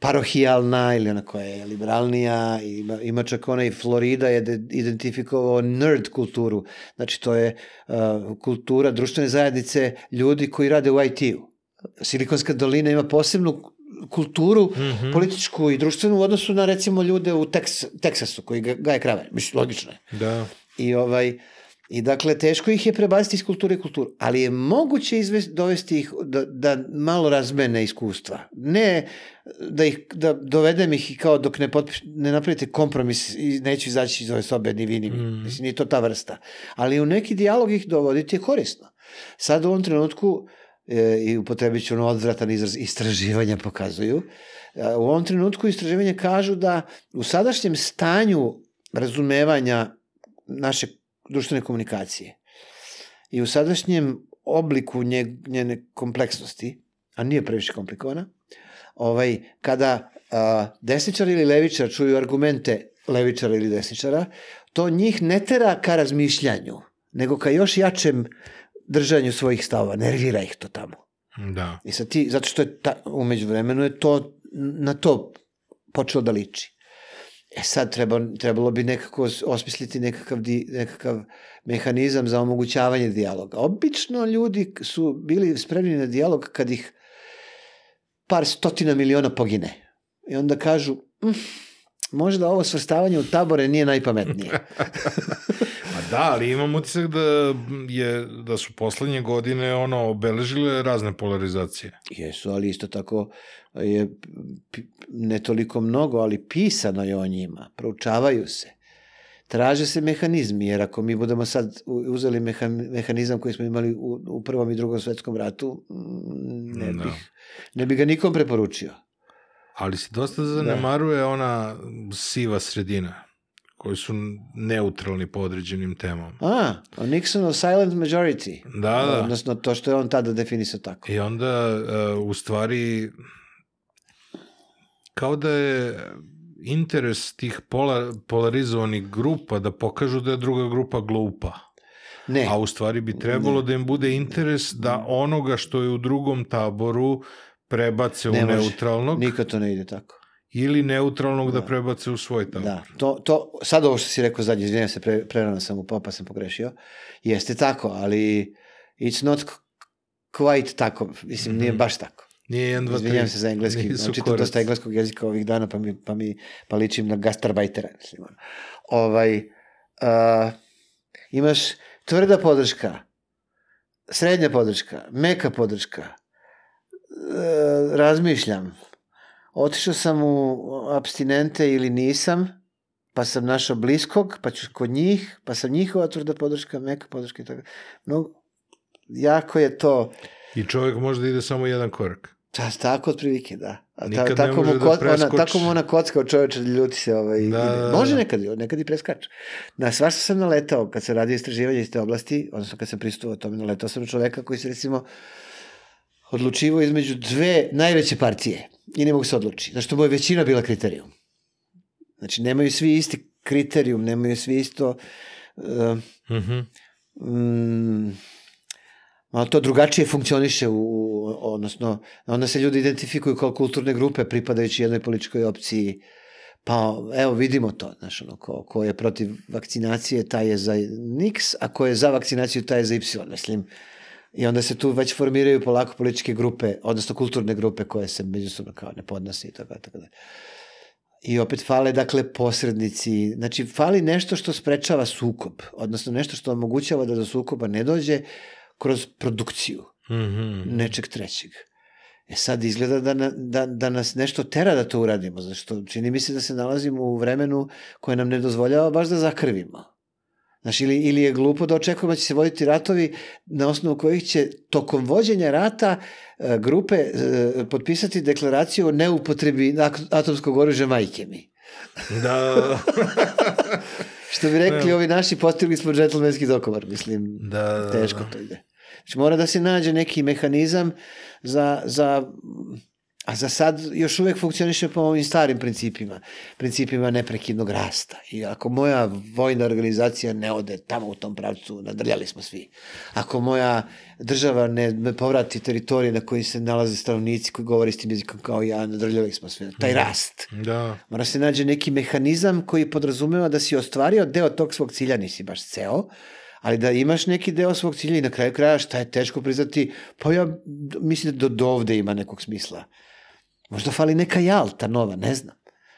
parohijalna ili ona koja je liberalnija, ima, ima čak onaj Florida je de- identifikovao nerd kulturu. Znači to je uh, kultura društvene zajednice ljudi koji rade u IT-u. Silikonska dolina ima posebnu kulturu Mhm. političku i društvenu u odnosu na recimo ljude u Teks, Teksasu koji ga- gaje krave. Mislim, logično je. Da. I ovaj I dakle, teško ih je prebaciti iz kulture i kulturu, ali je moguće izvesti, dovesti ih da, da malo razmene iskustva. Ne da, ih, da dovedem ih i kao dok ne, potpiš, ne napravite kompromis i neću izaći iz ove sobe ni vi ni mi. Mm. Mislim, nije to ta vrsta. Ali u neki dijalog ih dovoditi je korisno. Sad u ovom trenutku e, i upotrebit ću ono odvratan izraz, istraživanja pokazuju. E, u ovom trenutku istraživanja kažu da u sadašnjem stanju razumevanja naše društvene komunikacije i u sadašnjem obliku nje, njene kompleksnosti, a nije previše komplikovana, ovaj, kada a, desničar ili levičar čuju argumente levičara ili desničara, to njih ne tera ka razmišljanju, nego ka još jačem držanju svojih stavova, nervira ih to tamo. Da. I sad ti, zato što je ta, umeđu vremenu je to, na to počelo da liči. E sad treba, trebalo bi nekako osmisliti nekakav, di, nekakav mehanizam za omogućavanje dijaloga. Obično ljudi su bili spremni na dijalog kad ih par stotina miliona pogine. I onda kažu, "Mm, možda ovo svrstavanje u tabore nije najpametnije. Da, ali imam utisak da, je, da su poslednje godine ono, obeležile razne polarizacije. Jesu, ali isto tako je ne toliko mnogo, ali pisano je o njima, proučavaju se. Traže se mehanizmi, jer ako mi budemo sad uzeli meha, mehanizam koji smo imali u, u prvom i drugom svetskom ratu, mm, ne, Da. bih, ne bi ga nikom preporučio. Ali se dosta zanemaruje ona siva sredina, koji su neutralni po određenim temama. A, Nixonov silent majority. Da, da. Odnosno to što je on tada definisao tako. I onda, uh, u stvari, kao da je interes tih pola, polarizovanih grupa da pokažu da je druga grupa glupa. Ne, A u stvari bi trebalo da im bude interes da onoga što je u drugom taboru prebace Ne u može. neutralnog nikad to ne ide tako. Ili neutralnog da, prebace u svoj tabor. Da, to, to, sad ovo što si rekao zadnje, izvinjam se, pre, prerano sam upao pa sam pogrešio, jeste tako, ali it's not qu- quite tako, mislim, nije Mhm. baš tako. Nije 1, 2, 3. Izvinjam se za engleski, Nisu čitam koraci. dosta engleskog jezika ovih dana, pa mi, pa mi pa ličim na gastarbajtera, mislim. Ovaj, uh, imaš tvrda podrška, srednja podrška, meka podrška, uh, razmišljam, otišao sam u abstinente ili nisam, pa sam našao bliskog, pa ću kod njih, pa sam njihova tvrda podrška, meka podrška i tako. No, jako je to, I čovjek može da ide samo jedan korak. Ta, tako otprilike, da. A ta, Nikad ne tako, može mu da ko, ona, preskoči. tako mu ona kocka od čoveče ljuti se. Ovaj, Da, ide. da, da. Može nekad, nekad i preskače. Na svašta sam naletao kad se radi istraživanje iz te oblasti, odnosno kad sam pristupao tome, naletao sam na čoveka koji se recimo odlučivo između dve najveće partije i ne mogu se odluči. Zašto mu je većina bila kriterijum. Znači, nemaju svi isti kriterijum, nemaju svi isto... Uh, mm, malo to drugačije funkcioniše u, u odnosno, onda se ljudi identifikuju kao kulturne grupe pripadajući jednoj političkoj opciji, pa evo vidimo to, znaš, ono, ko, ko je protiv vakcinacije, taj je za X, a ko je za vakcinaciju, taj je za Y, mislim, I onda se tu već formiraju polako političke grupe, odnosno kulturne grupe koje se međusobno kao ne podnose i tako, tako da. I opet fale, dakle, posrednici. Znači, fali nešto što sprečava sukob, odnosno nešto što omogućava da do sukoba ne dođe kroz produkciju Mm -hmm. nečeg trećeg. E sad izgleda da, na, da, da nas nešto tera da to uradimo, zašto čini mi se da se nalazimo u vremenu koje nam ne dozvoljava baš da zakrvimo. Znaš, ili, ili je glupo da očekujemo da će se voditi ratovi na osnovu kojih će tokom vođenja rata e, grupe e, potpisati deklaraciju o neupotrebi atomskog oružja majke mi. Da. Što bi rekli ovi naši, postigli smo džentlmenski dogovor, mislim, Da, da, teško da. to ide. Znači mora da se nađe neki mehanizam za, za a za sad još uvek funkcioniše po ovim starim principima, principima neprekidnog rasta. I ako moja vojna organizacija ne ode tamo u tom pravcu, nadrljali smo svi. Ako moja država ne, povrati teritorije na koji se nalaze stanovnici koji govore s tim jezikom kao ja, nadrljali smo sve. Taj rast. Da. Mora se nađe neki mehanizam koji podrazumeva da si ostvario deo tog svog cilja, nisi baš ceo, ali da imaš neki deo svog cilja i na kraju kraja šta je teško priznati, pa ja mislim da do, do ovde ima nekog smisla. Možda fali neka Jalta nova, ne znam.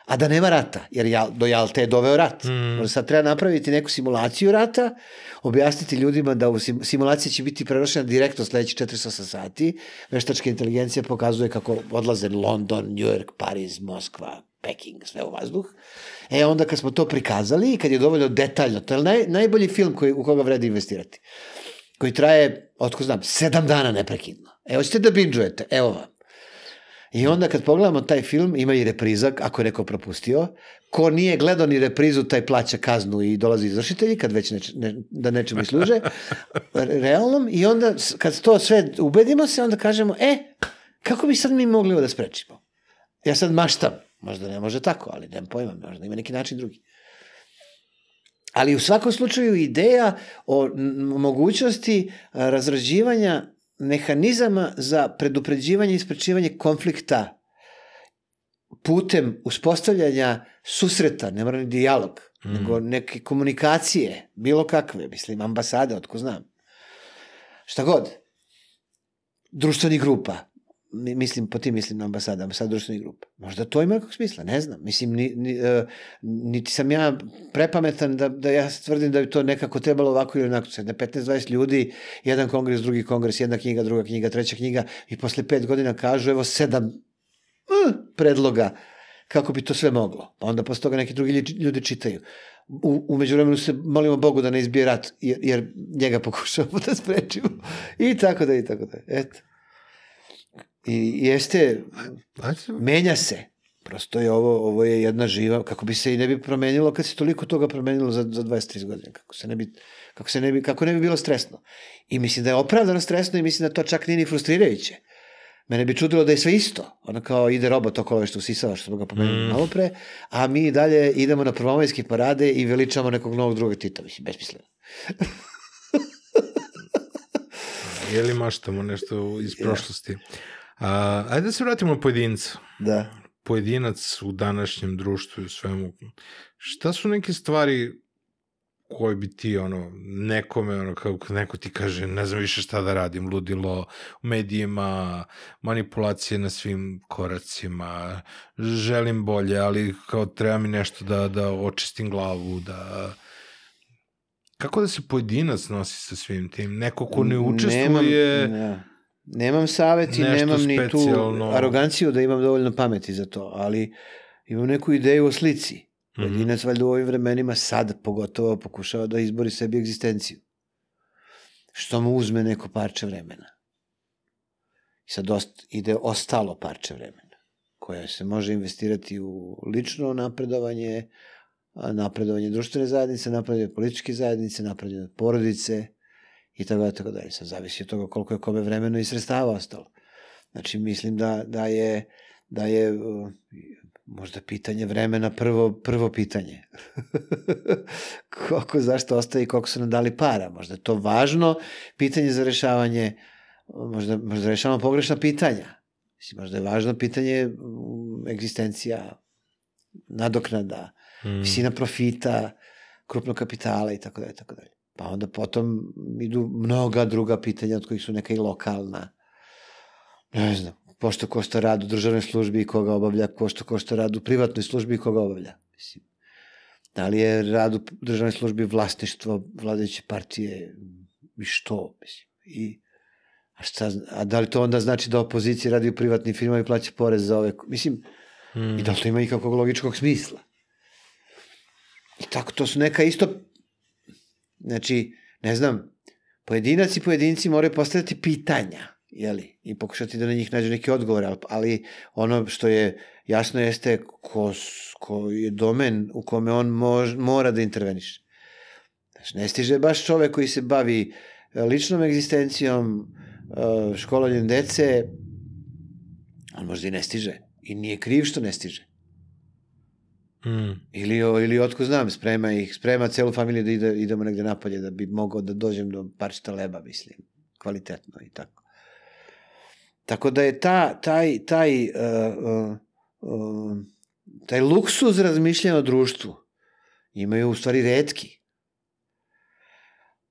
A da nema rata, jer Jal, do Jalte je doveo rat. Mm. Možda sad treba napraviti neku simulaciju rata, objasniti ljudima da u sim- simulacija će biti prenošena direktno sledeći 48 sati. Veštačka inteligencija pokazuje kako odlaze London, New York, Pariz, Moskva, Peking, sve u vazduh. E onda kad smo to prikazali i kad je dovoljno detaljno, to je naj, najbolji film koji, u koga vredi investirati, koji traje, otko znam, sedam dana neprekidno. E, hoćete da binđujete, evo vam. I onda kad pogledamo taj film, ima i reprizak, ako je neko propustio. Ko nije gledao ni reprizu, taj plaća kaznu i dolazi izvršitelji, kad već neč, ne, da nečemu služe, realnom. I onda, kad to sve ubedimo se, onda kažemo, e, kako bi sad mi mogli ovo da sprečimo? Ja sad maštam, možda ne može tako, ali nemam pojma, možda ima neki način drugi. Ali u svakom slučaju ideja o mogućnosti razrađivanja mehanizama za predupređivanje i sprečivanje konflikta putem uspostavljanja susreta, ne mora ni dijalog, mm. nego neke komunikacije, bilo kakve, mislim, ambasade, otko znam. Šta god. Društvenih grupa. Mi- Mislim, po tim mislim na ambasade, ambasade društvenih grupa. Možda to ima nekog smisla, ne znam. Mislim, ni, ni, uh, niti sam ja prepametan da, da ja tvrdim da bi to nekako trebalo ovako ili onako. Sad na 15-20 ljudi, jedan kongres, drugi kongres, jedna knjiga, druga knjiga, treća knjiga i posle pet godina kažu, evo sedam uh, predloga kako bi to sve moglo. Pa onda posle toga neki drugi ljudi čitaju. U, umeđu vremenu se molimo Bogu da ne izbije rat, jer, jer njega pokušavamo da sprečimo. I tako da, i tako da. Eto. I jeste, menja se. Prosto je ovo, ovo je jedna živa, kako bi se i ne bi promenilo kad se toliko toga promenilo za, za 23 godine, kako se ne bi, kako se ne bi, kako ne bi bilo stresno. I mislim da je opravdano stresno i mislim da to čak nije ni frustrirajuće. Mene bi čudilo da je sve isto. Ono kao ide robot okolo što usisava, što smo ga pomenuli mm. malo pre, a mi dalje idemo na prvomajske parade i veličamo nekog novog drugog Tita. Mislim, besmisleno. Je li maštamo nešto iz prošlosti? A, ajde da se vratimo na pojedinca. Da. Pojedinac u današnjem društvu i u svemu. Šta su neke stvari koje bi ti, ono, nekome, ono, kako neko ti kaže, ne znam više šta da radim, ludilo u medijima, manipulacije na svim koracima, želim bolje, ali kao treba mi nešto da, da očistim glavu, da... Kako da se pojedinac nosi sa svim tim? Neko ko ne učestvuje... Nemam, ne, nemam savet i nemam ni tu aroganciju da imam dovoljno pameti za to, ali imam neku ideju o slici. Mhm. Pojedinac valjda u ovim vremenima sad pogotovo pokušava da izbori sebi egzistenciju. Što mu uzme neko parče vremena. I sad ost, ide ostalo parče vremena, koje se može investirati u lično napredovanje, napredovanje društvene zajednice, napredovanje političke zajednice, napredovanje porodice i tako da, tako dalje. Sad zavisi od toga koliko je kome vremena i sredstava ostalo. Znači, mislim da, da je, da je uh, možda pitanje vremena prvo, prvo pitanje. koliko, zašto ostaje i koliko su nam dali para. Možda je to važno pitanje za rešavanje možda, možda rešavamo pogrešna pitanja. Mislim, možda je važno pitanje mm, egzistencija, nadoknada, Mm. visina profita, krupnog kapitala i tako dalje, tako dalje. Pa onda potom idu mnoga druga pitanja od kojih su neka i lokalna. Ne znam, pošto košta rad u državnoj službi i koga obavlja, pošto košta rad u privatnoj službi i koga obavlja. Mislim, da li je rad u državnoj službi vlasništvo vladajuće partije i što, mislim. I, a, šta, a da li to onda znači da opozicija radi u privatnim firmama i plaća porez za ove, mislim, Mm. I da li to ima ikakvog logičkog smisla? I tako, to su neka isto, znači, ne znam, pojedinac i pojedinci moraju postavljati pitanja, jeli, i pokušati da na njih nađu neki odgovor, ali, ono što je jasno jeste ko, ko je domen u kome on mož, mora da interveniše. Znači, ne stiže baš čovek koji se bavi e, ličnom egzistencijom, e, školovanjem dece, on možda i ne stiže. I nije kriv što ne stiže. Mm. Ili, ili otko znam, sprema ih, sprema celu familiju da ide, idemo negde napolje da bi mogao da dođem do parčeta leba, mislim, kvalitetno i tako. Tako da je ta, taj, taj, uh, uh, uh, taj luksuz razmišljanja o društvu imaju u stvari redki.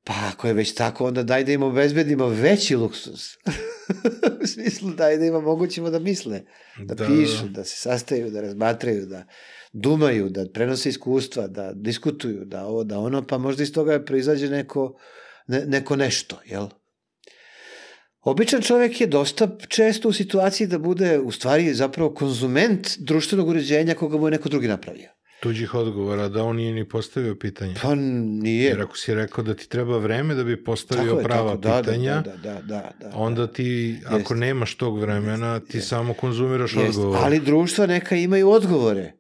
Pa ako je već tako, onda daj da im obezbedimo veći luksuz. u smislu daj da im omogućimo da misle da, da pišu, da se sastaju, da razmatraju, da dumaju, da prenose iskustva, da diskutuju, da ovo, da ono, pa možda iz toga proizađe neko, ne, neko nešto, jel? Običan čovek je dosta često u situaciji da bude u stvari zapravo konzument društvenog uređenja koga mu je neko drugi napravio. Tuđih odgovora, da on nije ni postavio pitanje. Pa nije. Jer ako si rekao da ti treba vreme da bi postavio Tako je, prava tako, da, pitanja, Da, da, da, da, da. onda ti, ako Jeste. nemaš tog vremena, ti Jeste. samo konzumiraš Jest, odgovor. ali društva neka imaju odgovore.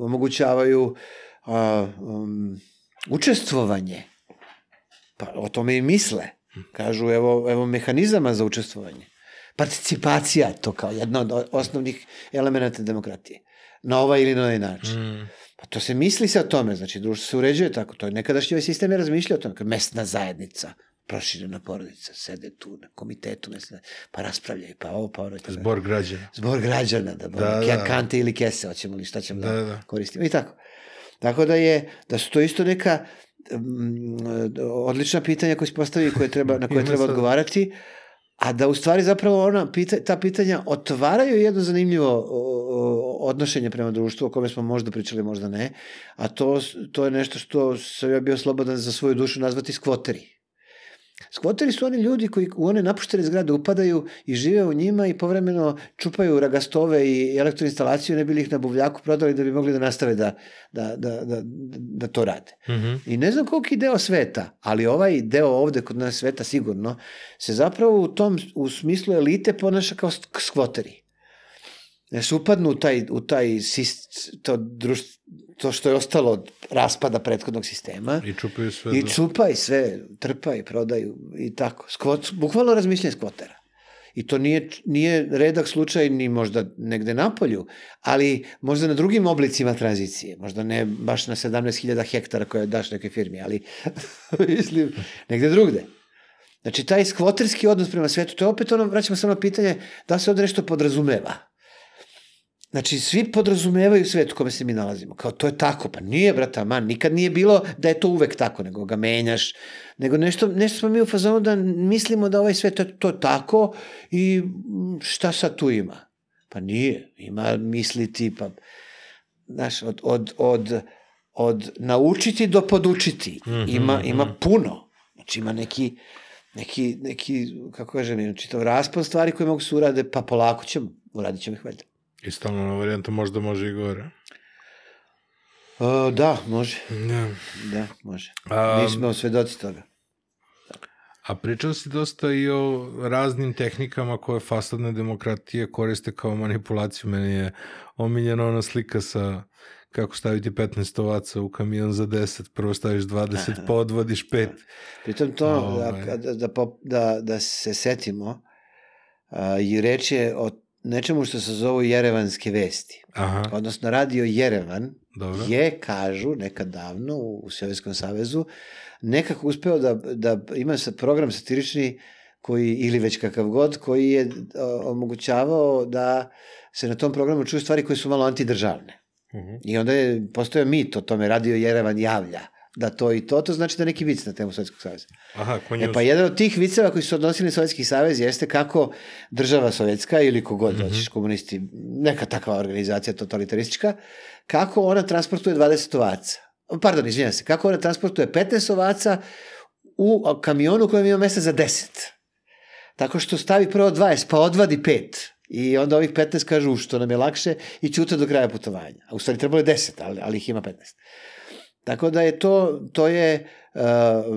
Omogućavaju a, um, učestvovanje. Pa o tome i misle. Kažu, evo, evo mehanizama za učestvovanje. Participacija, to kao jedna od osnovnih elemenata demokratije. Na ovaj ili na ovaj način. Mm. Pa to se misli se o tome, znači društvo se uređuje tako. To je nekadašnji ovaj sistem je razmišljao o tome, kao mesna zajednica, proširena porodica, sede tu na komitetu, mesna, pa raspravljaju, pa ovo, pa ono. Zbor građana. Zbor građana, da, Da, da, da. kante ili kese, hoćemo li, šta ćemo da, Da, da, koristimo. I tako. Tako da je, da su to isto neka mm, odlična pitanja koje se postavi koje treba, na koje treba odgovarati, a da u stvari zapravo ona, pita, ta pitanja otvaraju jedno zanimljivo odnošenje prema društvu o kome smo možda pričali, možda ne, a to, to je nešto što sam ja bio slobodan za svoju dušu nazvati skvoteri. Skvoteri su oni ljudi koji u one napuštene zgrade upadaju i žive u njima i povremeno čupaju ragastove i elektroinstalaciju, ne bi li ih na buvljaku prodali da bi mogli da nastave da, da, da, da, da to rade. Mhm. I ne znam koliki deo sveta, ali ovaj deo ovde kod nas sveta sigurno, se zapravo u tom, u smislu elite ponaša kao sk- skvoteri. Ne se upadnu u taj, u taj sist, to, društvo, to što je ostalo od raspada prethodnog sistema I čupaju sve i do... čupaj sve, trpaj, prodaju i tako. Skvot, bukvalno razmišljanje skvotera. I to nije, nije redak slučaj ni možda negde na polju, ali možda na drugim oblicima tranzicije. Možda ne baš na 17.000 hektara koje daš nekoj firmi, ali mislim, negde drugde. Znači, taj skvoterski odnos prema svetu, to je opet ono, vraćamo samo na pitanje da se ovde nešto podrazumeva. Znači, svi podrazumevaju svet u kome se mi nalazimo. Kao, to je tako. Pa nije, brata, man, nikad nije bilo da je to uvek tako, nego ga menjaš. Nego nešto, nešto smo mi u fazonu da mislimo da ovaj svet je to tako i šta sad tu ima? Pa nije. Ima misliti, pa... Znaš, od, od, od, od naučiti do podučiti. Mhm, Ima, ima mhm. puno. Znači, ima neki, neki, neki, kako kažem, ima čitav raspon stvari koje mogu se urade, pa polako ćemo, uradit ćemo ih valjda. I stalno varijanta možda može i gore. O, da, može. Da. Da, može. A, Mi smo svedoci toga. A pričao si dosta i o raznim tehnikama koje fasadne demokratije koriste kao manipulaciju. Meni je omiljena ona slika sa kako staviti 15 ovaca u kamion za 10, prvo staviš 20, pa odvodiš 5. Pritom to, Ovaj. da, da, da, da, da se setimo, a, i reč je o nečemu što se zovu jerevanske vesti. Aha, Odnosno, radio Jerevan dobro. je, kažu, nekad davno u, u Sovjetskom savezu, nekako uspeo da, da ima sa program satirični koji, ili već kakav god, koji je o, omogućavao da se na tom programu čuju stvari koje su malo antidržavne. Mhm. I onda je postojao mit o tome, radio Jerevan javlja da to i to, to znači da neki vic na temu Sovjetskog saveza. Aha, ko E pa jedan od tih viceva koji su odnosili na Sovjetski savez jeste kako država sovjetska ili kogod Mhm. hoćeš komunisti, neka takva organizacija totalitaristička, kako ona transportuje 20 ovaca. Pardon, izvinjam se, kako ona transportuje 15 ovaca u kamionu u kojem ima mesta za 10. Tako što stavi prvo 20, pa odvadi 5. I onda ovih 15 kažu što nam je lakše i ćute do kraja putovanja. A u stvari trebalo je 10, ali, ali ih ima 15. Tako da je to, to je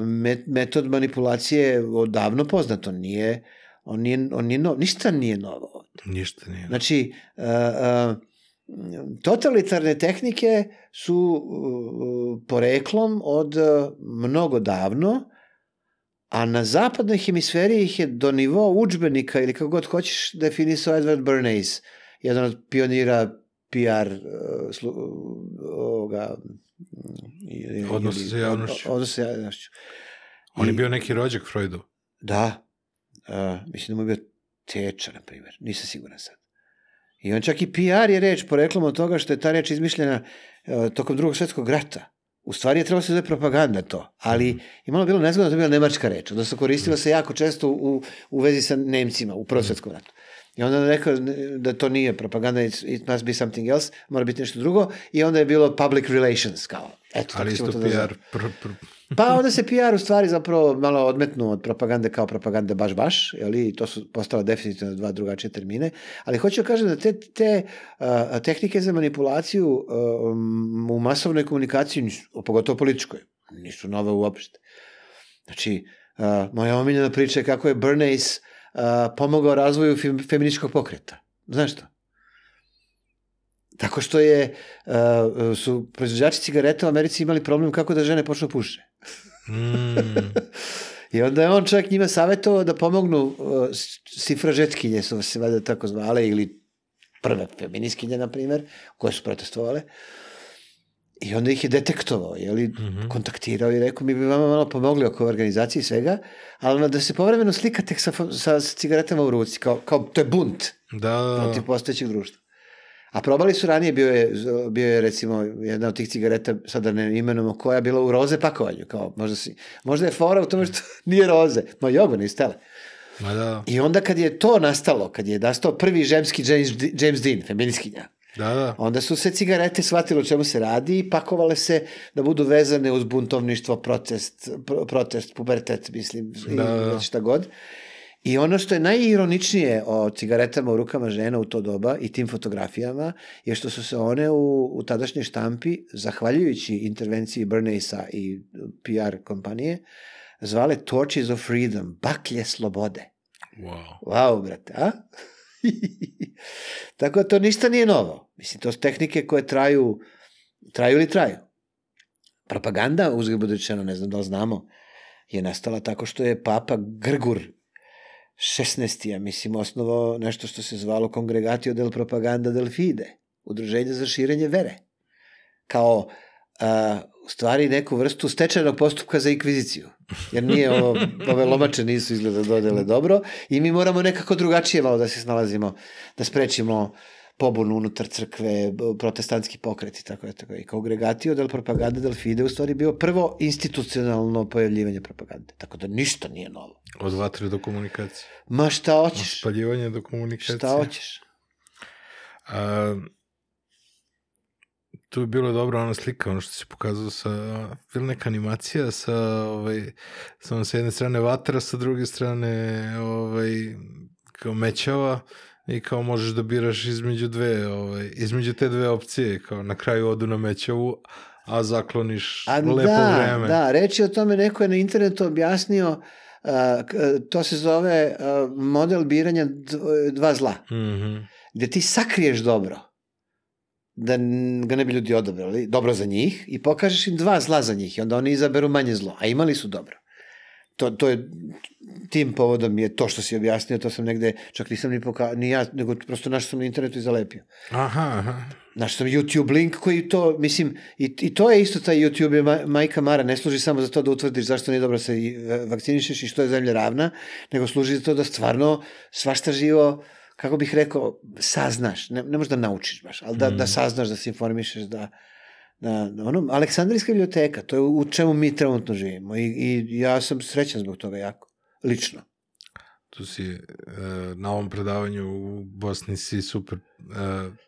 met, metod manipulacije odavno poznato. Nije, on nije, on nije nov, ništa nije novo. Ništa nije. Znači, uh, uh, totalitarne tehnike su poreklom od mnogo davno, a na zapadnoj hemisferi ih je do nivoa učbenika ili kako god hoćeš definisao Edward Bernays, jedan od pionira PR uh, slu, uh, ovoga, Odnosa ili- sa javnošću. od- Odnosa sa javnošću. On je I- bio neki rođak Freudu. Da. Uh, mislim da mu je bio teča, na primjer. Nisam siguran sad. I on čak i PR je reč poreklom od toga što je ta reč izmišljena uh, tokom drugog svetskog rata. U stvari je trebalo se zove propaganda to, ali je malo bilo nezgodno da je bila nemačka reč, odnosno koristila se jako često u, u vezi sa Nemcima u Prvom svetskom ratu. I onda je rekao da to nije propaganda, it, must be something else, mora biti nešto drugo, i onda je bilo public relations, kao, eto, Ali isto to da. PR. Pr, pr, Pa onda se PR u stvari zapravo malo odmetnuo od propagande kao propagande baš baš, jeli, i to su postala definitivno dva drugačije termine, ali hoću da kažem da te, te uh, tehnike za manipulaciju um, u masovnoj komunikaciji, pogotovo političkoj, nisu nove uopšte. Znači, uh, moja omiljena priča je kako je Bernays uh, pomogao razvoju fem, feminičkog pokreta. Znaš to? Tako što je, uh, su proizvođači cigareta u Americi imali problem kako da žene počnu puše. mm, I onda je on čovjek njima savjetovao da pomognu uh, sifražetkinje, su se valjda tako zvale, ili prve feminiskinje, na primjer, koje su protestovale. I onda ih je detektovao, jeli, mm Mhm. -hmm. kontaktirao i rekao, mi bi vama malo pomogli oko organizacije i svega, ali da se povremeno slikate sa, sa, sa cigaretama u ruci, kao, kao to je bunt da, protiv postojećeg društva. A probali su ranije, bio je, bio je recimo jedna od tih cigareta, sada ne imenujemo koja, bila u roze pakovanju, kao možda, si, možda je fora u tome što nije roze, ma jogo ne stele. Ma da, I onda kad je to nastalo, kad je nastao prvi žemski James, James Dean, feminiskinja, da, da. onda su se cigarete shvatile o čemu se radi i pakovale se da budu vezane uz buntovništvo, protest, pro, protest pubertet, mislim, Da, da, da. šta god. I ono što je najironičnije o cigaretama u rukama žena u to doba i tim fotografijama je što su se one u, u tadašnjoj štampi, zahvaljujući intervenciji Bernaysa i PR kompanije, zvale Torches of Freedom, baklje slobode. Wow. Wow, brate, a? Tako da to ništa nije novo. Mislim, to su tehnike koje traju, traju ili traju. Propaganda, uzgled budućeno, ne znam da li znamo, je nastala tako što je papa Grgur 16. ja mislim, osnovao nešto što se zvalo Congregatio del Propaganda del Fide, udruženje za širenje vere. Kao, a, u stvari, neku vrstu stečajnog postupka za inkviziciju. Jer nije ovo, ove lomače nisu izgleda dodele dobro i mi moramo nekako drugačije malo da se snalazimo, da sprečimo pobunu unutar crkve, protestantski pokret i tako, tako. I Congregatio del Propaganda del Fide u stvari bio prvo institucionalno pojavljivanje propagande. Tako da ništa nije novo. Od vatre do komunikacije. Ma šta Od hoćeš? spaljivanja do komunikacije. Šta hoćeš? A, tu je bilo dobro ona slika, ono što se pokazao sa, bila neka animacija sa, ovaj, samo sa jedne strane vatra, sa druge strane ovaj, kao mećava i kao možeš da biraš između dve, ovaj, između te dve opcije, kao na kraju odu na mećavu, a zakloniš A lepo da, vreme. da, reći o tome neko je na internetu objasnio, k- to se zove model biranja dv- dva zla, Mhm. gde ti sakriješ dobro, da ga ne bi ljudi odabrali, dobro za njih, i pokažeš im dva zla za njih, i onda oni izaberu manje zlo, a imali su dobro. to, to je tim povodom je to što si objasnio, to sam negde, čak nisam ni pokazao, ni ja, nego prosto našao sam na internetu i zalepio. Aha, aha. Našao sam YouTube link koji to, mislim, i, i to je isto taj YouTube, je ma- majka Mara, ne služi samo za to da utvrdiš zašto nije dobro da se e, vakcinišeš i što je zemlja ravna, nego služi za to da stvarno svašta živo, kako bih rekao, saznaš, ne, ne možeš da naučiš baš, ali da, Mm. da saznaš, da se informišeš, da, da, da ono, Aleksandrijska biblioteka, to je u čemu mi trenutno živimo i, i ja sam srećan zbog toga jako, lično. Tu si e, na ovom predavanju u Bosni si super e,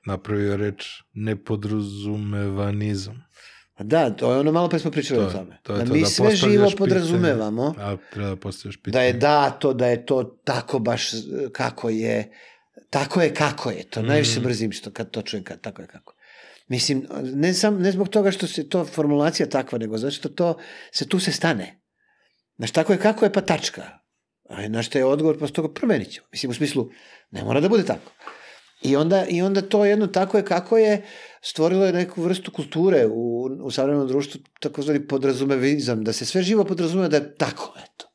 napravio reč nepodrazumevanizam. Pa Da, to je ono, malo pre smo pričali To o tome. to je da to, mi da sve postavljaš živo pitanje. podrazumevamo, A treba da postaviš pitanje. da je dato, da je to tako baš e, kako je, tako je kako je. To Mm. najviše mrzim što kad to čujem, kad, tako je kako. Mislim, ne, sam, ne zbog toga što se to formulacija takva, nego zato što to, se tu se stane. Znaš, tako je kako je pa tačka. A na što je odgovor, posle toga promenit ćemo. Mislim, u smislu, ne mora da bude tako. I onda, I onda to jedno tako je kako je stvorilo je neku vrstu kulture u, u savremenom društvu, takozvani podrazumevizam, da se sve živo podrazume da je tako, eto.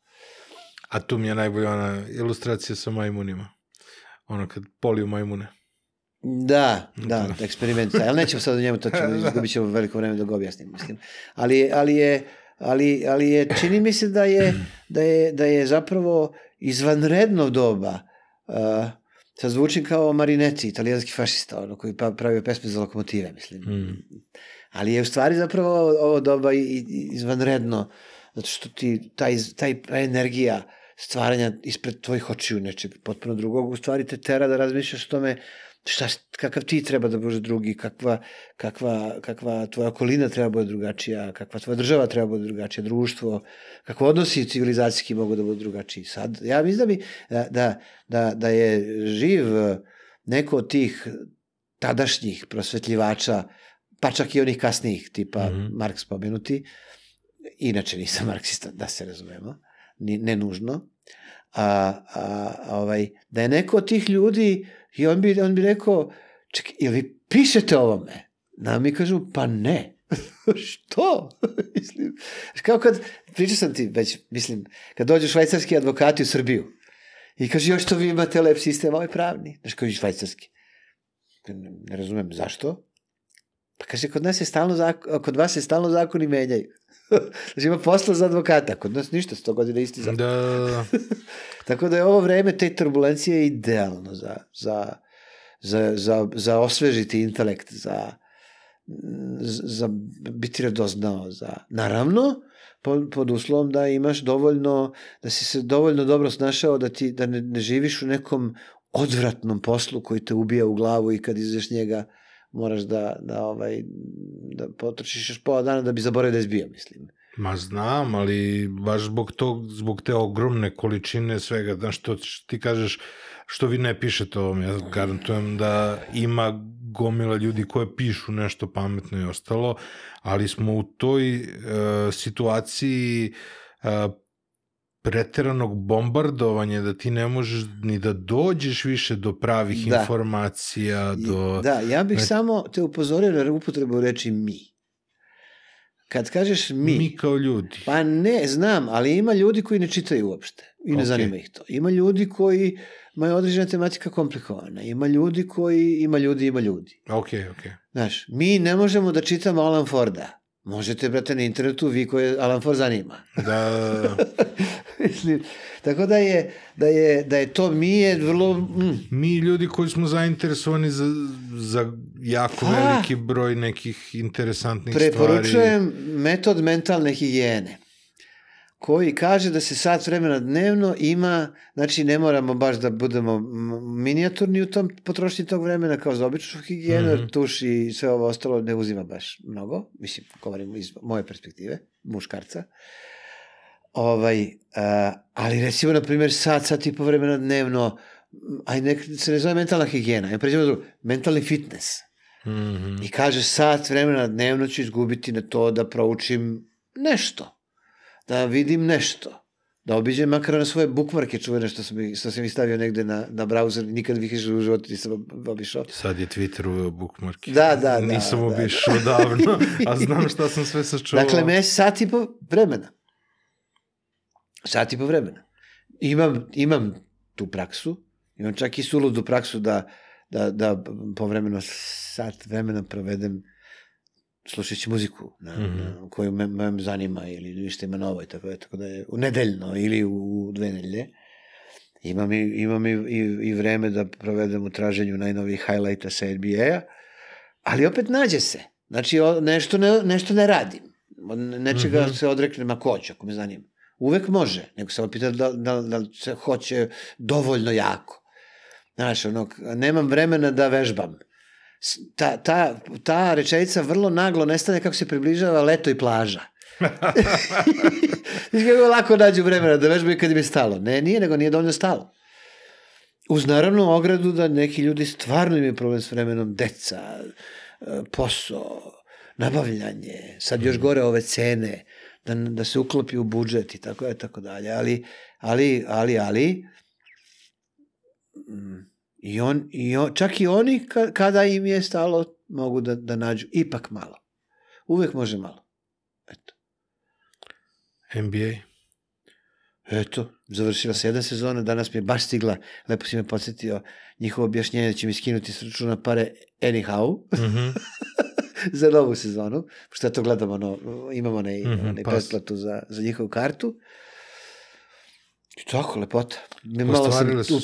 A tu mi je najbolja ona ilustracija sa majmunima. Ono kad poliju majmune. Da, da, eksperiment. Ali nećemo sad o njemu, to ćemo, izgubit ćemo veliko vreme da ga objasnim, mislim. Ali, ali, je, ali, ali je, čini mi se da je, da je, da je zapravo izvanredno doba, uh, sad zvučim kao Marinetti, italijanski fašista, ono koji pa, pravio pesme za lokomotive, mislim. Mm. Ali je u stvari zapravo ovo, doba izvanredno, zato što ti taj, taj, ta energija stvaranja ispred tvojih očiju nečeg potpuno drugog, u stvari te tera da razmišljaš o tome šta, kakav ti treba da bude drugi, kakva, kakva, kakva tvoja okolina treba da bude drugačija, kakva tvoja država treba da bude drugačija, društvo, kakve odnosi civilizacijski mogu da budu drugačiji. Sad, ja mislim da, bi, da, da, da, da je živ neko od tih tadašnjih prosvetljivača, pa čak i onih kasnijih, tipa mm. -hmm. Marks pomenuti, inače nisam marksista, da se razumemo, ni, ne nužno, a, a, ovaj, da je neko od tih ljudi i on bi, on bi rekao, čekaj, vi pišete o ovome? Na mi kažu, pa ne. Što? mislim, kao kad, pričao sam ti već, mislim, kad dođu švajcarski advokati u Srbiju i kaže, još što vi imate lep sistem, ovaj pravni. Znaš, kao i švajcarski. Ne, ne razumem, zašto? Pa kaže, kod nas je stalno zakon, kod vas se stalno zakoni menjaju. znači ima posla za advokata, kod nas ništa, sto godina isti zakon. Da, da, da. Tako da je ovo vreme te turbulencije idealno za, za, za, za, za osvežiti intelekt, za, za biti radoznao. Za, naravno, pod, pod uslovom da imaš dovoljno, da si se dovoljno dobro snašao da, ti, da ne, ne živiš u nekom odvratnom poslu koji te ubija u glavu i kad izveš njega moraš da, da, ovaj, da potrošiš još pola dana da bi zaboravio da je zbio, mislim. Ma znam, ali baš zbog, tog, zbog te ogromne količine svega, znaš, to što ti kažeš, što vi ne pišete ovom, ja garantujem da ima gomila ljudi koje pišu nešto pametno i ostalo, ali smo u toj uh, situaciji uh, preteranog bombardovanja da ti ne možeš ni da dođeš više do pravih Da. informacija, do... Da, ja bih Ne- samo te upozorio na upotrebu reči mi. Kad kažeš mi, mi kao ljudi. pa ne, znam, ali ima ljudi koji ne čitaju uopšte i ne Ok. zanima ih to. Ima ljudi koji imaju određena tematika komplikovana. Ima ljudi koji, ima ljudi, ima ljudi. Ok, ok. Znaš, mi ne možemo da čitamo Alan Forda. Možete, brate, na internetu vi koje Alan Ford zanima. Da, da, da. Mislim, tako da je, da je, da je to mi je vrlo... Mm, mi ljudi koji smo zainteresovani za, za jako Pa. veliki broj nekih interesantnih stvari. Preporučujem metod mentalne higijene koji kaže da se sat vremena dnevno ima, znači ne moramo baš da budemo minijaturni u tom potrošnji tog vremena kao za običnu higijenu, mm. -hmm. tuš i sve ovo ostalo ne uzima baš mnogo, mislim, govorim iz moje perspektive, muškarca. Ovaj, a, ali recimo, na primjer, sat, sat i po vremena dnevno, aj nek se ne zove mentalna higijena, aj pređemo do mentalni fitness. Mhm. I kaže sat vremena dnevno ću izgubiti na to da proučim nešto. Da vidim nešto. Da obiđem makar na svoje bukmarke čuvene što sam, što sam ih stavio negde na, na browser. Nikad više u životu nisam ob- obišao. Sad je Twitter uveo bookmarke. Da, da, da, Nisam da, obišao davno, a znam šta sam sve sačuvao. Dakle, mesec sat i po vremena. Sat i po vremena. Imam, imam tu praksu, imam čak i suludu praksu da, da, da povremeno sat vremena provedem slušajući muziku na, mm Mhm. -hmm. na, koju me, me zanima ili ništa ima novo i tako, je, tako da je u nedeljno ili u dve nedelje. Imam, i, imam i, i, i vreme da provedem u traženju najnovijih highlighta sa NBA-a, ali opet nađe se. Znači, o, nešto ne, nešto ne radim. Nečega mm Mhm. -hmm. se odreknem ako hoću, ako me zanima. Uvek može, nego samo pita da, da, da se hoće dovoljno jako. Znaš, ono, nemam vremena da vežbam. Ta, ta, ta rečenica vrlo naglo nestane kako se približava leto i plaža. Kako lako nađu vremena da vežbaju kad im je stalo. Ne, nije, nego nije dovoljno stalo. Uz naravno ogradu da neki ljudi stvarno imaju problem s vremenom, deca, e, posao, nabavljanje, sad još gore ove cene, da, da se uklopi u budžet i tako je, tako dalje. Ali, ali, ali, ali, mm, i on, i on, čak i oni ka, kada im je stalo mogu da, da nađu ipak malo. Uvek može malo. Eto. NBA. Eto, završila se jedna sezona, danas mi je baš stigla, lepo si me podsjetio, njihovo objašnjenje da će mi skinuti s računa pare anyhow Mhm. za novu sezonu, pošto ja to gledam, ono, imamo onaj, mm Mhm, -hmm, onaj pretplatu za, za njihovu kartu. I tako, lepota. Mi malo sam su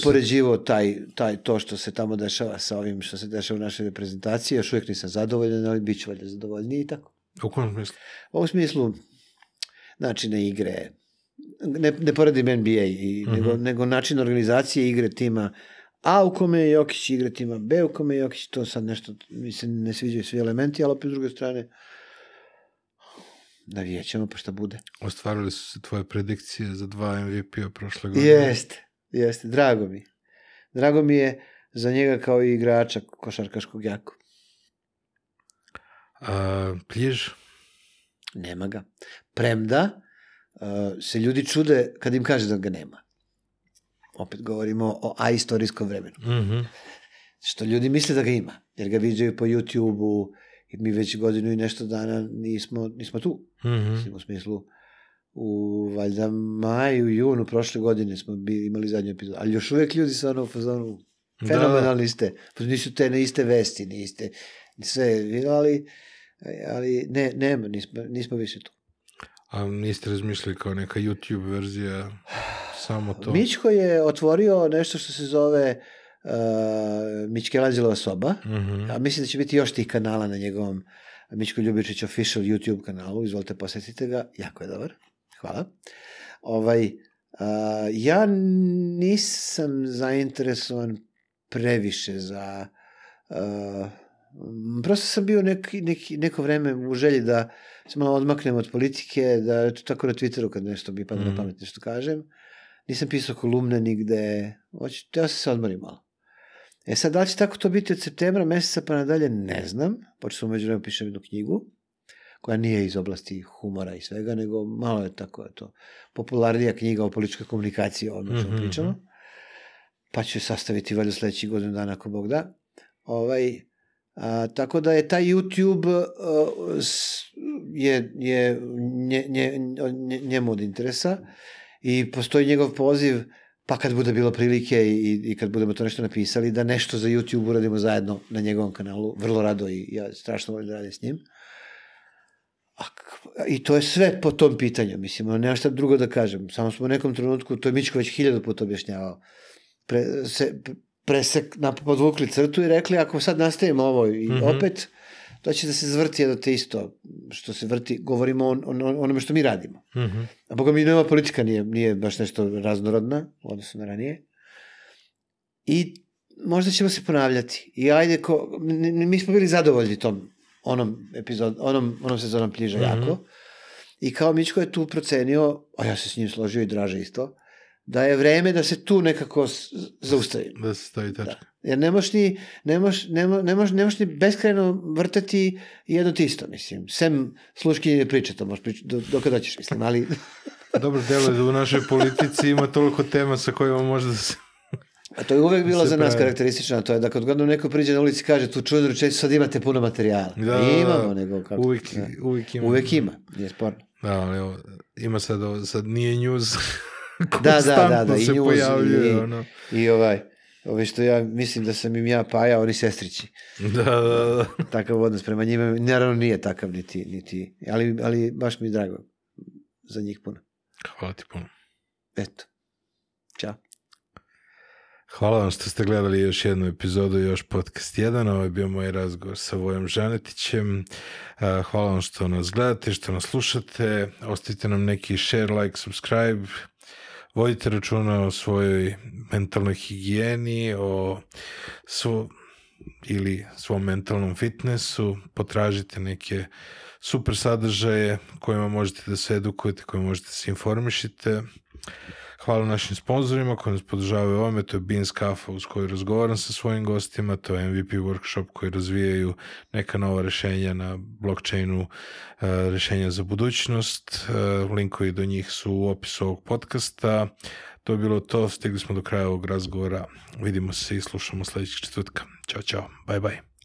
taj, taj, to što se tamo dešava sa ovim što se dešava u našoj reprezentaciji, još uvijek nisam zadovoljan, ali bit ću valjda zadovoljniji i tako. U kom smislu? U ovom smislu, načine igre, ne, ne poredim NBA, i, mm Mhm. -hmm. nego, nego način organizacije igre tima A u kome je Jokić igra tima B u kome je Jokić, to sad nešto, mi se ne sviđaju svi elementi, ali opet s druge strane, navijat ćemo pa šta bude. Ostvarili su se tvoje predikcije za dva MVP-a prošle godine. Jeste, jeste, drago mi. Drago mi je za njega kao i igrača košarkaškog jako. A, Pljiž? Nema ga. Premda uh, se ljudi čude kad im kaže da ga nema. Opet govorimo o aistorijskom vremenu. Mhm. Što ljudi misle da ga ima, jer ga viđaju po YouTube-u i mi već godinu i nešto dana nismo, nismo tu. Mhm. Mislim, u smislu u valjda maju, junu prošle godine smo bili, imali zadnju epizodu, ali još uvek ljudi su ono u fazonu Da, fenomenalni ste, pa nisu te ne iste vesti, niste sve, ali, ali ne, nema, nismo, nismo više tu. A niste razmišljali kao neka YouTube verzija samo to? Mićko je otvorio nešto što se zove uh, Mićkelanđelova soba, Mhm. a mislim da će biti još tih kanala na njegovom Mićko Ljubičić official YouTube kanalu, izvolite posetite ga, jako je dobar, hvala. Ovaj, a, ja nisam zainteresovan previše za m, prosto sam bio neki, neki, neko vreme u želji da se malo odmaknem od politike, da tako na Twitteru kad nešto mi pada Mhm. na pamet nešto kažem. Nisam pisao kolumne nigde, hoću, sam se odmorim malo. E sad, da li će tako to biti od septembra meseca pa nadalje, ne znam. Počeo sam umeđu vremenu pišem jednu knjigu, koja nije iz oblasti humora i svega, nego malo je tako, je to popularnija knjiga o političkoj komunikaciji, o ovome što Mhm, pričamo. Pa ću je sastaviti valjda sledećih godinu dana, ako Bog da. Ovaj, a, tako da je taj YouTube a, s, je, je nje, nje, nje, njemu od interesa i postoji njegov poziv pa kad bude bilo prilike i, i kad budemo to nešto napisali, da nešto za YouTube uradimo zajedno na njegovom kanalu, vrlo rado i ja strašno volim da radim s njim. A, I to je sve po tom pitanju, mislim, nema šta drugo da kažem. Samo smo u nekom trenutku, to je Mičko već hiljadu puta objašnjavao, pre, se, pre se na, podvukli crtu i rekli, ako sad nastavimo ovo i mm. -hmm. opet, to će da se zvrti jedno te isto, što se vrti, govorimo o, o, o onome što mi radimo. Mhm. A boga mi nova politika nije, nije baš nešto raznorodna u odnosu na ranije. I možda ćemo se ponavljati. I ajde, ko, mi, smo bili zadovoljni tom onom epizod, onom, onom sezonom pljiža Mhm. jako. I kao Mičko je tu procenio, a ja se s njim složio i draže isto, da je vreme da se tu nekako zaustavimo. Da se stavi tačka. Da. Jer ne možeš ni, ne možeš, ne, mo, ne možeš, ne možeš ni beskrajno vrtati jedno te isto, mislim. Sem sluškinje priče, to možeš pričati do, do kada ćeš, mislim, ali... Dobro delo je da u našoj politici ima toliko tema sa kojima može da se... A to je uvek bilo Se za nas karakteristično, to je da kad god nam neko priđe na ulici i kaže tu čudnu rečenicu, sad imate puno materijala. Da, da, da. Imamo, nego kako. Uvijek, da. uvijek ima. Uvek ima, nije sporno. Da, ali evo, ima sad, sad nije news, Da, da, da, da, i njuz, pojavljuje, i, ono. i ovaj, ove što ja mislim da sam im ja paja, oni sestrići. Da, da, da. Takav odnos prema njima, naravno nije takav niti, niti ali, ali baš mi je drago za njih puno. Hvala ti puno. Eto. Ćao. Hvala vam što ste gledali još jednu epizodu, još podcast 1. Ovo je bio moj razgovor sa Vojom Žanetićem. Hvala vam što nas gledate, što nas slušate. Ostavite nam neki share, like, subscribe. Vodite računa o svojoj mentalnoj higijeni, o svo, ili svom mentalnom fitnessu. Potražite neke super sadržaje kojima možete da se edukujete, kojima možete da se informišite. Hvala našim sponsorima koji nas podržavaju ovome, to je Beans Kafa uz koju razgovaram sa svojim gostima, to je MVP Workshop koji razvijaju neka nova rešenja na blockchainu, uh, rešenja za budućnost. Uh, linkovi do njih su u opisu ovog podcasta. To je bilo to, stigli smo do kraja ovog razgovora. Vidimo se i slušamo sledećeg četvrtka. Ćao, čao, bye bye.